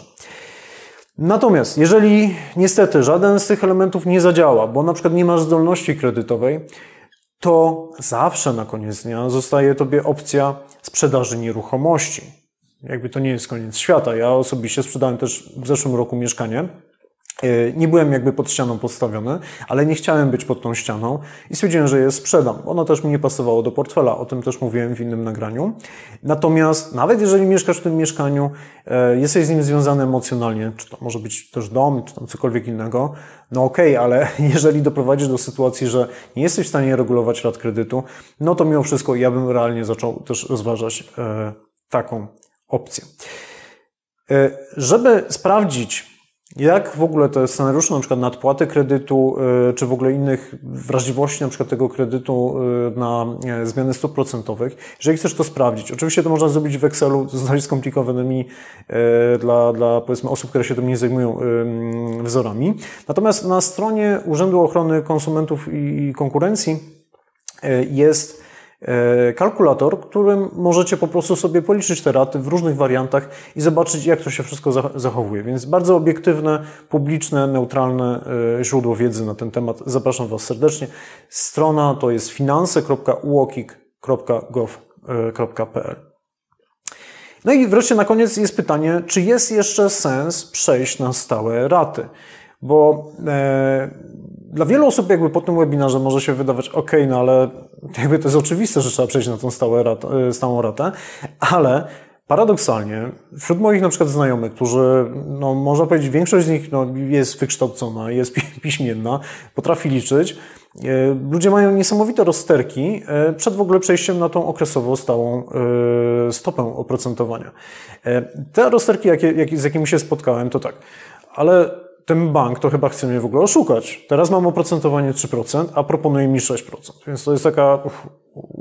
Natomiast jeżeli niestety żaden z tych elementów nie zadziała, bo na przykład nie masz zdolności kredytowej, to zawsze na koniec dnia zostaje Tobie opcja sprzedaży nieruchomości. Jakby to nie jest koniec świata. Ja osobiście sprzedałem też w zeszłym roku mieszkanie E, nie byłem jakby pod ścianą postawiony, ale nie chciałem być pod tą ścianą i stwierdziłem, że je sprzedam. Ono też mi nie pasowało do portfela, o tym też mówiłem w innym nagraniu. Natomiast nawet jeżeli mieszkasz w tym mieszkaniu, e, jesteś z nim związany emocjonalnie, czy to może być też dom, czy tam cokolwiek innego, no okej, okay, ale jeżeli doprowadzisz do sytuacji, że nie jesteś w stanie regulować rat kredytu, no to mimo wszystko ja bym realnie zaczął też rozważać e, taką opcję. Żeby sprawdzić, jak w ogóle te scenariusze, na przykład nadpłaty kredytu, y, czy w ogóle innych wrażliwości na przykład tego kredytu y, na zmiany stóp procentowych, jeżeli chcesz to sprawdzić. Oczywiście to można zrobić w Excelu z dość skomplikowanymi dla, dla powiedzmy osób, które się tym nie zajmują wzorami. Natomiast na stronie Urzędu Ochrony Konsumentów i Konkurencji jest E, kalkulator, którym możecie po prostu sobie policzyć te raty w różnych wariantach i zobaczyć, jak to się wszystko zachowuje. Więc bardzo obiektywne, publiczne, neutralne e, źródło wiedzy na ten temat. Zapraszam Was serdecznie. Strona to jest finanse.uokik.gov.pl. No i wreszcie na koniec jest pytanie, czy jest jeszcze sens przejść na stałe raty? Bo e, dla wielu osób jakby po tym webinarze może się wydawać, ok, no ale jakby to jest oczywiste, że trzeba przejść na tą stałe rat, e, stałą ratę, ale paradoksalnie wśród moich na przykład znajomych, którzy, no można powiedzieć, większość z nich no, jest wykształcona, jest piśmienna, potrafi liczyć, e, Ludzie mają niesamowite rozterki e, przed w ogóle przejściem na tą okresowo stałą stopę oprocentowania. Te rozterki, jakie, z jakimi się spotkałem, to tak. Ale ten bank to chyba chce mnie w ogóle oszukać. Teraz mam oprocentowanie 3%, a proponuje mi 6%. Więc to jest taka,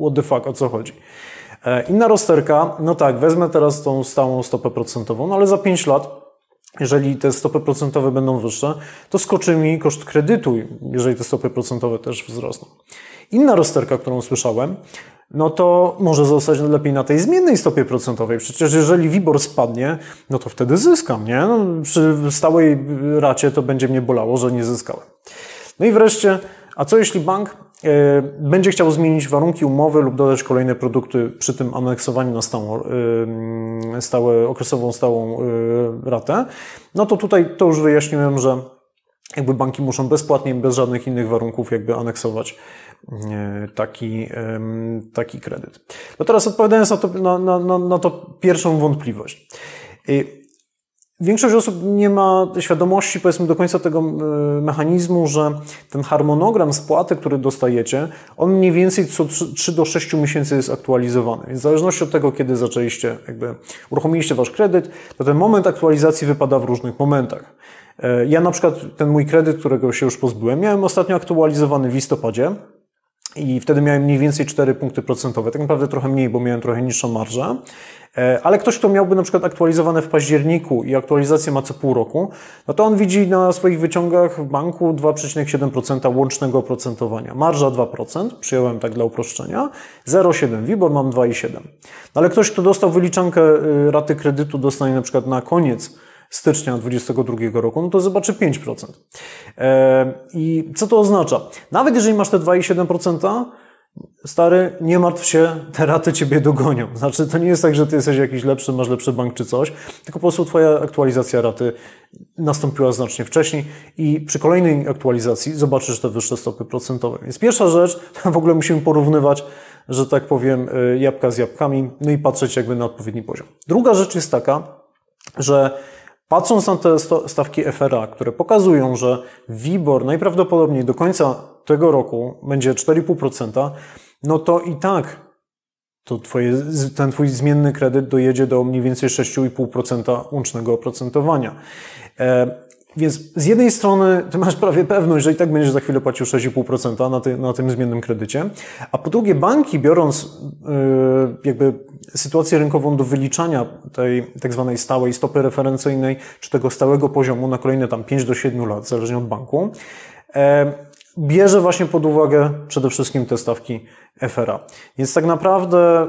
what the fuck, o co chodzi. E, inna rozterka, no tak, wezmę teraz tą stałą stopę procentową, no ale za 5 lat, jeżeli te stopy procentowe będą wyższe, to skoczy mi koszt kredytu, jeżeli te stopy procentowe też wzrosną. Inna rozterka, którą słyszałem, no to może zostać lepiej na tej zmiennej stopie procentowej. Przecież jeżeli WIBOR spadnie, no to wtedy zyskam, nie? No, przy stałej racie to będzie mnie bolało, że nie zyskałem. No i wreszcie, a co jeśli bank e, będzie chciał zmienić warunki umowy lub dodać kolejne produkty przy tym aneksowaniu na stałą, e, stałe, okresową stałą e, ratę, no to tutaj to już wyjaśniłem, że jakby banki muszą bezpłatnie, bez żadnych innych warunków jakby aneksować taki, taki kredyt. No teraz odpowiadając na to, na, na, na to pierwszą wątpliwość. Y, większość osób nie ma świadomości, powiedzmy, do końca tego mechanizmu, że ten harmonogram spłaty, który dostajecie, on mniej więcej co 3 do 6 miesięcy jest aktualizowany. Więc w zależności od tego, kiedy zaczęliście, jakby uruchomiliście wasz kredyt, to ten moment aktualizacji wypada w różnych momentach. E, ja na przykład ten mój kredyt, którego się już pozbyłem, miałem ostatnio aktualizowany w listopadzie. I wtedy miałem mniej więcej 4 punkty procentowe. Tak naprawdę trochę mniej, bo miałem trochę niższą marżę. E, ale ktoś, kto miałby na przykład aktualizowane w październiku i aktualizację ma co pół roku, no to on widzi na swoich wyciągach w banku 2,7% łącznego oprocentowania. Marża 2%, przyjąłem tak dla uproszczenia, 0,7, WIBOR mam 2,7. No ale ktoś, kto dostał wyliczankę y, raty kredytu, dostanie na przykład na koniec stycznia 2022 roku, no to zobaczy 5%. E, I co to oznacza? Nawet jeżeli masz te 2,7%, Stary, nie martw się, te raty ciebie dogonią. Znaczy, to nie jest tak, że ty jesteś jakiś lepszy, masz lepszy bank czy coś, tylko po prostu twoja aktualizacja raty nastąpiła znacznie wcześniej i przy kolejnej aktualizacji zobaczysz te wyższe stopy procentowe. Więc pierwsza rzecz, w ogóle musimy porównywać, że tak powiem, y, jabłka z jabłkami, no i patrzeć jakby na odpowiedni poziom. Druga rzecz jest taka, że Patrząc na te stawki FRA, które pokazują, że WIBOR najprawdopodobniej do końca tego roku będzie 4,5%, no to i tak to twoje, ten twój zmienny kredyt dojedzie do mniej więcej 6,5% łącznego oprocentowania. Więc z jednej strony ty masz prawie pewność, że i tak będziesz za chwilę płacił 6,5% na, ty, na tym zmiennym kredycie, a po drugie banki biorąc yy, jakby sytuację rynkową do wyliczania tej tak zwanej stałej stopy referencyjnej, czy tego stałego poziomu na kolejne tam 5 do 7 lat, zależnie od banku, yy, bierze właśnie pod uwagę przede wszystkim te stawki FRA. Więc tak naprawdę,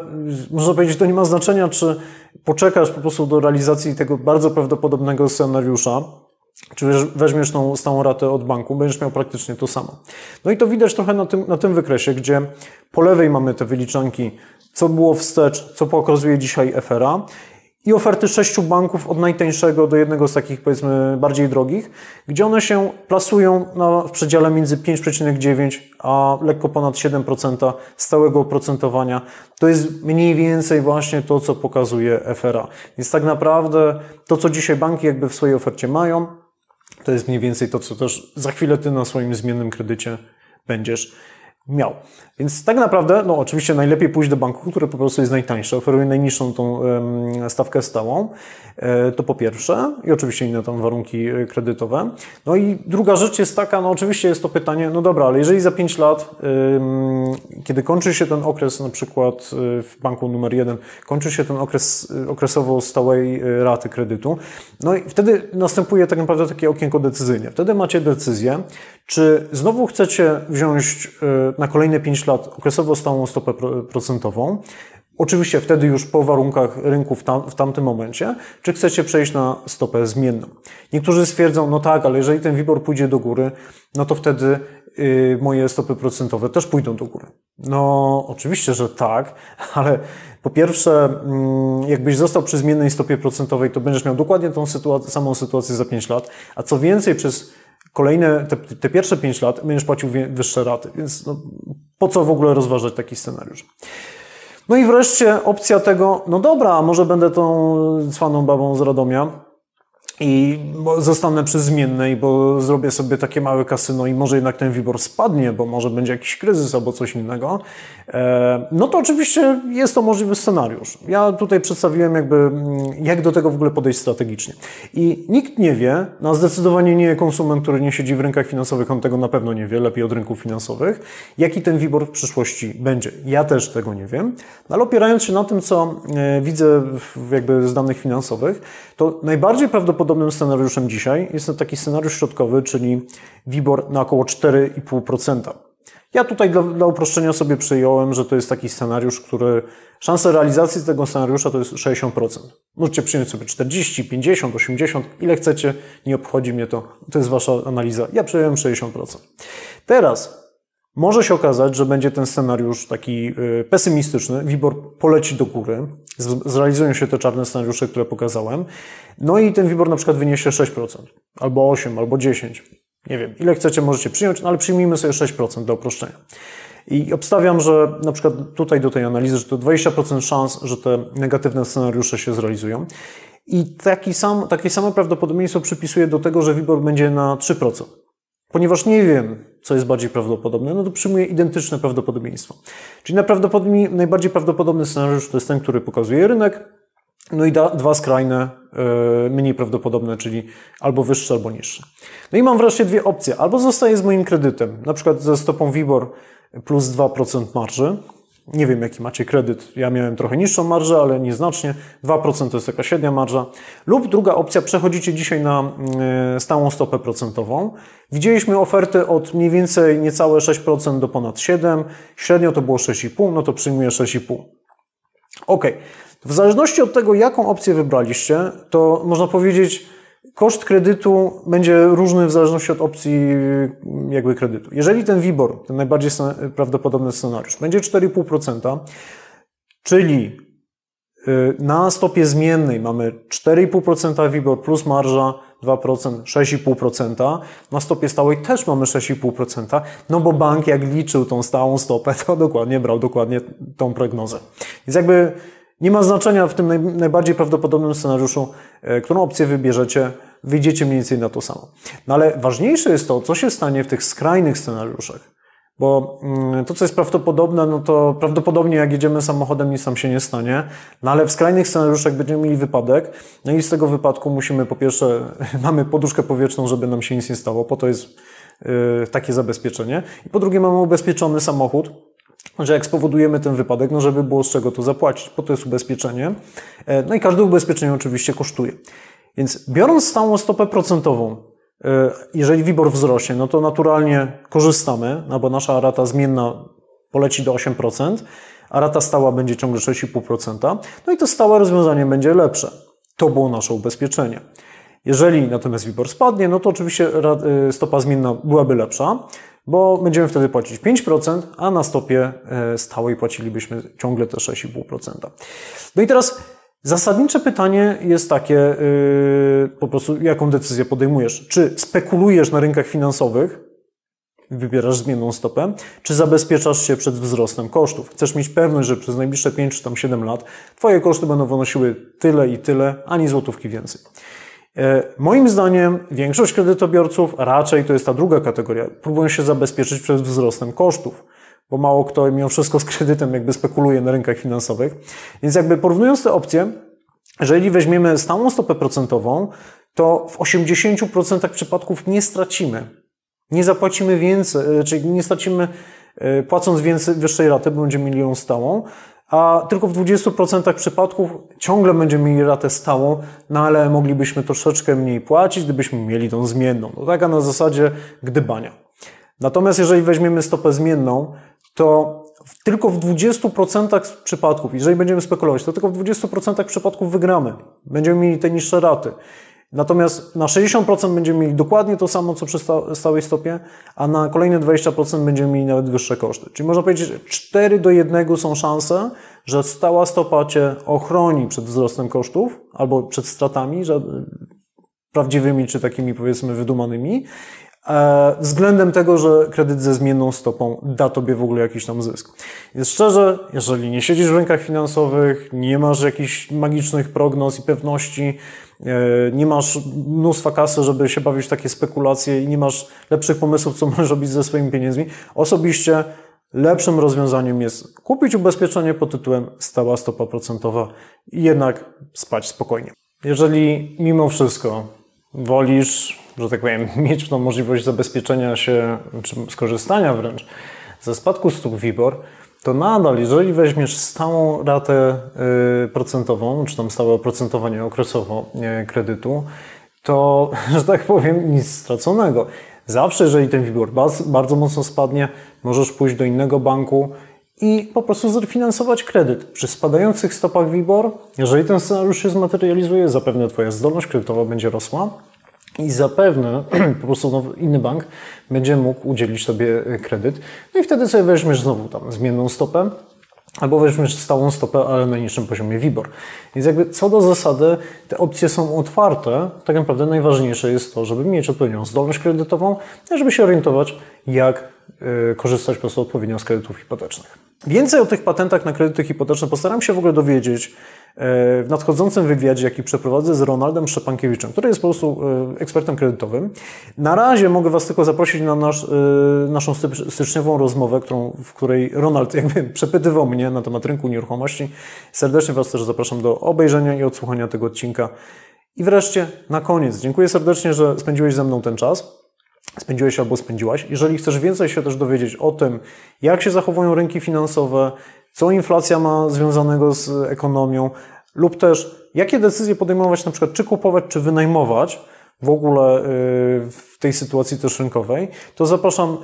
można powiedzieć, to nie ma znaczenia, czy poczekasz po prostu do realizacji tego bardzo prawdopodobnego scenariusza, czy weźmiesz tą stałą ratę od banku, będziesz miał praktycznie to samo. No i to widać trochę na tym, na tym wykresie, gdzie po lewej mamy te wyliczanki, co było wstecz, co pokazuje dzisiaj FRA i oferty sześciu banków od najtańszego do jednego z takich powiedzmy bardziej drogich, gdzie one się plasują na, w przedziale między 5,9 a lekko ponad 7% stałego oprocentowania. To jest mniej więcej właśnie to, co pokazuje FRA. Więc tak naprawdę to, co dzisiaj banki jakby w swojej ofercie mają, to jest mniej więcej to, co też za chwilę Ty na swoim zmiennym kredycie będziesz miał. Więc tak naprawdę, no oczywiście najlepiej pójść do banku, który po prostu jest najtańszy, oferuje najniższą tą stawkę stałą, e, to po pierwsze i oczywiście inne tam warunki e, kredytowe. No i druga rzecz jest taka, no oczywiście jest to pytanie, no dobra, ale jeżeli za 5 lat, kiedy kończy się ten okres na przykład e, w banku numer jeden, kończy się ten okres okresowo stałej raty kredytu, no i wtedy następuje tak naprawdę takie okienko decyzyjne. Wtedy macie decyzję, czy znowu chcecie wziąć na kolejne 5 lat okresowo stałą stopę procentową, Oczywiście wtedy już po warunkach rynku w, tam, w tamtym momencie, czy chcecie przejść na stopę zmienną. Niektórzy stwierdzą, no tak, ale jeżeli ten WIBOR pójdzie do góry, no to wtedy yy, moje stopy procentowe też pójdą do góry. No oczywiście, że tak, ale po pierwsze, yy, jakbyś został przy zmiennej stopie procentowej, to będziesz miał dokładnie tą sytuację, samą sytuację za 5 lat, a co więcej, przez kolejne, te, te pierwsze 5 lat będziesz płacił wyższe raty, więc no, po co w ogóle rozważać taki scenariusz? No i wreszcie opcja tego, no dobra, może będę tą cwaną babą z Radomia, i zostanę przy zmiennej, bo zrobię sobie takie małe kasyno i może jednak ten WIBOR spadnie, bo może będzie jakiś kryzys albo coś innego, e, no to oczywiście jest to możliwy scenariusz. Ja tutaj przedstawiłem jakby, mm, jak do tego w ogóle podejść strategicznie. I nikt nie wie, no zdecydowanie nie konsument, który nie siedzi w rynkach finansowych, on tego na pewno nie wie, lepiej od rynków finansowych, jaki ten WIBOR w przyszłości będzie. Ja też tego nie wiem, no ale opierając się na tym, co e, widzę jakby z danych finansowych, to najbardziej prawdopodobnym scenariuszem dzisiaj jest to taki scenariusz środkowy, czyli WIBOR na około 4,5%. Ja tutaj dla, dla uproszczenia sobie przyjąłem, że to jest taki scenariusz, który szansa realizacji tego scenariusza to jest 60%. Możecie przyjąć sobie 40, 50, 80, ile chcecie, nie obchodzi mnie to, to jest Wasza analiza. Ja przyjąłem 60%. Teraz może się okazać, że będzie ten scenariusz taki y, pesymistyczny, WIBOR poleci do góry, zrealizują się te czarne scenariusze, które pokazałem, no i ten WIBOR na przykład wyniesie 6%, albo 8, albo 10, nie wiem, ile chcecie możecie przyjąć, no ale przyjmijmy sobie 6% do uproszczenia. I obstawiam, że na przykład tutaj do tej analizy, że to 20% szans, że te negatywne scenariusze się zrealizują. I taki sam, takie samo prawdopodobieństwo przypisuję do tego, że WIBOR będzie na 3%. Ponieważ nie wiem, co jest bardziej prawdopodobne, no to przyjmuję identyczne prawdopodobieństwo. Czyli najbardziej prawdopodobny scenariusz to jest ten, który pokazuje rynek, no i da, dwa skrajne, yy, mniej prawdopodobne, czyli albo wyższe, albo niższe. No i mam wreszcie dwie opcje. Albo zostaję z moim kredytem, na przykład ze stopą WIBOR plus 2% marży, nie wiem, jaki macie kredyt. Ja miałem trochę niższą marżę, ale nieznacznie. 2% to jest taka średnia marża. Lub druga opcja, przechodzicie dzisiaj na e, stałą stopę procentową. Widzieliśmy oferty od mniej więcej niecałe 6% do ponad 7%. Średnio to było 6,5%, no to przyjmuję 6,5%. Ok. W zależności od tego, jaką opcję wybraliście, to można powiedzieć, koszt kredytu będzie różny w zależności od opcji jakby kredytu. Jeżeli ten WIBOR, ten najbardziej prawdopodobny scenariusz, będzie 4,5%, czyli y, na stopie zmiennej mamy 4,5% WIBOR plus marża 2%, 6,5%. Na stopie stałej też mamy 6,5%, no bo bank jak liczył tą stałą stopę, to dokładnie brał dokładnie tą prognozę. Więc jakby nie ma znaczenia w tym najbardziej prawdopodobnym scenariuszu, e, którą opcję wybierzecie, wyjdziecie mniej więcej na to samo. No ale ważniejsze jest to, co się stanie w tych skrajnych scenariuszach. Bo mm, to, co jest prawdopodobne, no to prawdopodobnie jak jedziemy samochodem, nic nam się nie stanie. No ale w skrajnych scenariuszach będziemy mieli wypadek. No i z tego wypadku musimy po pierwsze, mamy poduszkę powietrzną, żeby nam się nic nie stało. Po to jest yy, takie zabezpieczenie. I po drugie mamy ubezpieczony samochód, że jak spowodujemy ten wypadek, no żeby było z czego to zapłacić. Po to jest ubezpieczenie. E, no i każde ubezpieczenie oczywiście kosztuje. Więc biorąc stałą stopę procentową, e, jeżeli WIBOR wzrośnie, no to naturalnie korzystamy, no bo nasza rata zmienna poleci do 8%, a rata stała będzie ciągle 6,5%. No i to stałe rozwiązanie będzie lepsze. To było nasze ubezpieczenie. Jeżeli natomiast WIBOR spadnie, no to oczywiście e, stopa zmienna byłaby lepsza, bo będziemy wtedy płacić 5%, a na stopie e, stałej płacilibyśmy ciągle te 6,5%. No i teraz zasadnicze pytanie jest takie, e, po prostu jaką decyzję podejmujesz? Czy spekulujesz na rynkach finansowych, wybierasz zmienną stopę, czy zabezpieczasz się przed wzrostem kosztów? Chcesz mieć pewność, że przez najbliższe 5 czy tam 7 lat Twoje koszty będą wynosiły tyle i tyle, ani złotówki więcej. E, moim zdaniem większość kredytobiorców, raczej to jest ta druga kategoria, próbują się zabezpieczyć przed wzrostem kosztów, bo mało kto mimo wszystko z kredytem jakby spekuluje na rynkach finansowych. Więc jakby porównując te opcje, jeżeli weźmiemy stałą stopę procentową, to w 80% przypadków nie stracimy. Nie zapłacimy więcej, e, czyli nie stracimy e, płacąc więcej, wyższej raty, bo będziemy mieli ją stałą, a tylko w 20% przypadków ciągle będziemy mieli ratę stałą, no ale moglibyśmy troszeczkę mniej płacić, gdybyśmy mieli tą zmienną. No taka na zasadzie gdybania. Natomiast jeżeli weźmiemy stopę zmienną, to tylko w 20% przypadków, jeżeli będziemy spekulować, to tylko w 20% przypadków wygramy. Będziemy mieli te niższe raty. Natomiast na 60% będziemy mieli dokładnie to samo, co przy stałej stopie, a na kolejne 20% będziemy mieli nawet wyższe koszty. Czyli można powiedzieć, że 4 do 1 są szanse, że stała stopa Cię ochroni przed wzrostem kosztów albo przed stratami, że prawdziwymi czy takimi powiedzmy wydumanymi, e, względem tego, że kredyt ze zmienną stopą da Tobie w ogóle jakiś tam zysk. Więc szczerze, jeżeli nie siedzisz w rynkach finansowych, nie masz jakichś magicznych prognoz i pewności, nie masz mnóstwa kasy, żeby się bawić w takie spekulacje i nie masz lepszych pomysłów, co możesz robić ze swoimi pieniędzmi. Osobiście lepszym rozwiązaniem jest kupić ubezpieczenie pod tytułem stała stopa procentowa i jednak spać spokojnie. Jeżeli mimo wszystko wolisz, że tak powiem, mieć tą możliwość zabezpieczenia się, czy skorzystania wręcz ze spadku stóp WIBOR, to nadal, jeżeli weźmiesz stałą ratę y, procentową, czy tam stałe oprocentowanie okresowo kredytu, to, że tak powiem, nic straconego. Zawsze, jeżeli ten WIBOR bardzo mocno spadnie, możesz pójść do innego banku i po prostu zrefinansować kredyt. Przy spadających stopach WIBOR, jeżeli ten scenariusz się zmaterializuje, zapewne Twoja zdolność kredytowa będzie rosła i zapewne po prostu inny bank będzie mógł udzielić Tobie kredyt. No i wtedy sobie weźmiesz znowu tam zmienną stopę, albo weźmiesz stałą stopę, ale na niższym poziomie WIBOR. Więc jakby co do zasady te opcje są otwarte. Tak naprawdę najważniejsze jest to, żeby mieć odpowiednią zdolność kredytową, żeby się orientować, jak y, korzystać po prostu odpowiednio z kredytów hipotecznych. Więcej o tych patentach na kredyty hipoteczne postaram się w ogóle dowiedzieć w nadchodzącym wywiadzie, jaki przeprowadzę z Ronaldem Szczepankiewiczem, który jest po prostu e, ekspertem kredytowym. Na razie mogę Was tylko zaprosić na nasz, e, naszą styczniową rozmowę, którą, w której Ronald jakby przepytywał mnie na temat rynku nieruchomości. Serdecznie Was też zapraszam do obejrzenia i odsłuchania tego odcinka. I wreszcie na koniec, dziękuję serdecznie, że spędziłeś ze mną ten czas spędziłeś albo spędziłaś. Jeżeli chcesz więcej się też dowiedzieć o tym, jak się zachowują rynki finansowe, co inflacja ma związanego z ekonomią, lub też jakie decyzje podejmować, na przykład czy kupować, czy wynajmować w ogóle y, w tej sytuacji też rynkowej, to zapraszam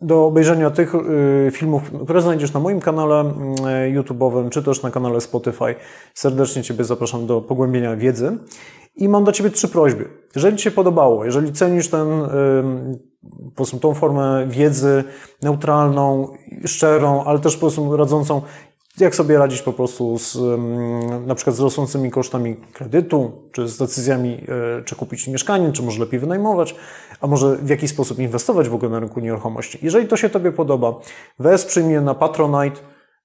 do obejrzenia tych y, filmów, które znajdziesz na moim kanale y, YouTube'owym, czy też na kanale Spotify. Serdecznie Ciebie zapraszam do pogłębienia wiedzy. I mam do Ciebie trzy prośby. Jeżeli Ci się podobało, jeżeli cenisz ten, po prostu tą formę wiedzy neutralną, szczerą, ale też po prostu radzącą, jak sobie radzić po prostu z, na przykład z rosnącymi kosztami kredytu, czy z decyzjami, e, czy kupić mieszkanie, czy może lepiej wynajmować, a może w jakiś sposób inwestować w ogóle na rynku nieruchomości. Jeżeli to się Tobie podoba, wesprzyj mnie na Patronite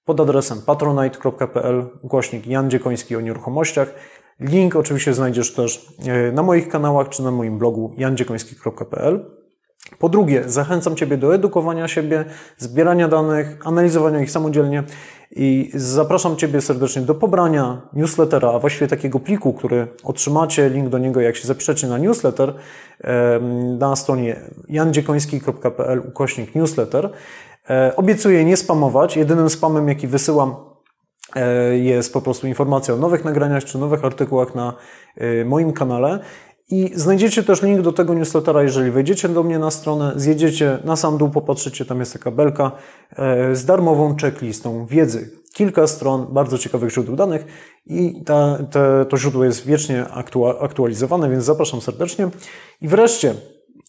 pod adresem patronite.pl, głośnik Jan Dziekoński o nieruchomościach. Link oczywiście znajdziesz też e, na moich kanałach czy na moim blogu jandziekoński.pl. Po drugie, zachęcam Ciebie do edukowania siebie, zbierania danych, analizowania ich samodzielnie i zapraszam Ciebie serdecznie do pobrania newslettera, a właściwie takiego pliku, który otrzymacie, link do niego jak się zapiszecie na newsletter na stronie jandziekoński.pl ukośnik newsletter. E, obiecuję nie spamować. Jedynym spamem, jaki wysyłam, e, jest po prostu informacja o nowych nagraniach czy nowych artykułach na e, moim kanale. I znajdziecie też link do tego newslettera, jeżeli wejdziecie do mnie na stronę, zjedziecie na sam dół, popatrzycie, tam jest taka belka z darmową checklistą wiedzy. Kilka stron bardzo ciekawych źródeł danych i ta, te, to źródło jest wiecznie aktualizowane, więc zapraszam serdecznie. I wreszcie,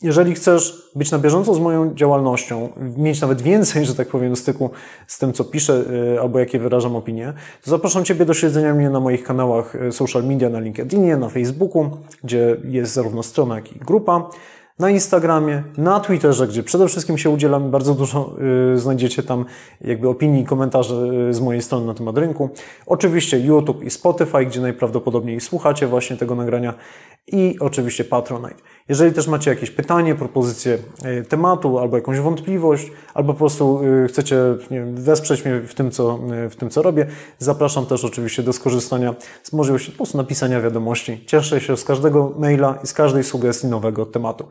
jeżeli chcesz być na bieżąco z moją działalnością, mieć nawet więcej, że tak powiem, styku z tym, co piszę y, albo jakie wyrażam opinie, to zapraszam Ciebie do śledzenia mnie na moich kanałach y, social media, na LinkedInie, na Facebooku, gdzie jest zarówno strona, jak i grupa na Instagramie, na Twitterze, gdzie przede wszystkim się udzielam, bardzo dużo y, znajdziecie tam jakby opinii komentarzy y, z mojej strony na temat rynku. Oczywiście YouTube i Spotify, gdzie najprawdopodobniej słuchacie właśnie tego nagrania i oczywiście Patronite. Jeżeli też macie jakieś pytanie, propozycję y, tematu albo jakąś wątpliwość, albo po prostu y, chcecie wiem, wesprzeć mnie w tym, co, y, w tym, co robię, zapraszam też oczywiście do skorzystania z możliwości po prostu napisania wiadomości. Cieszę się z każdego maila i z każdej sugestii nowego tematu.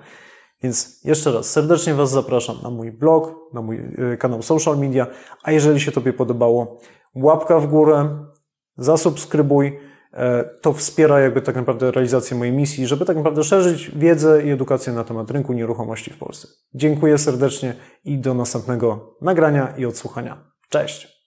Więc jeszcze raz serdecznie Was zapraszam na mój blog, na mój kanał social media, a jeżeli się Tobie podobało, łapka w górę, zasubskrybuj, E, to wspiera jakby tak naprawdę realizację mojej misji, żeby tak naprawdę szerzyć wiedzę i edukację na temat rynku nieruchomości w Polsce. Dziękuję serdecznie i do następnego nagrania i odsłuchania. Cześć!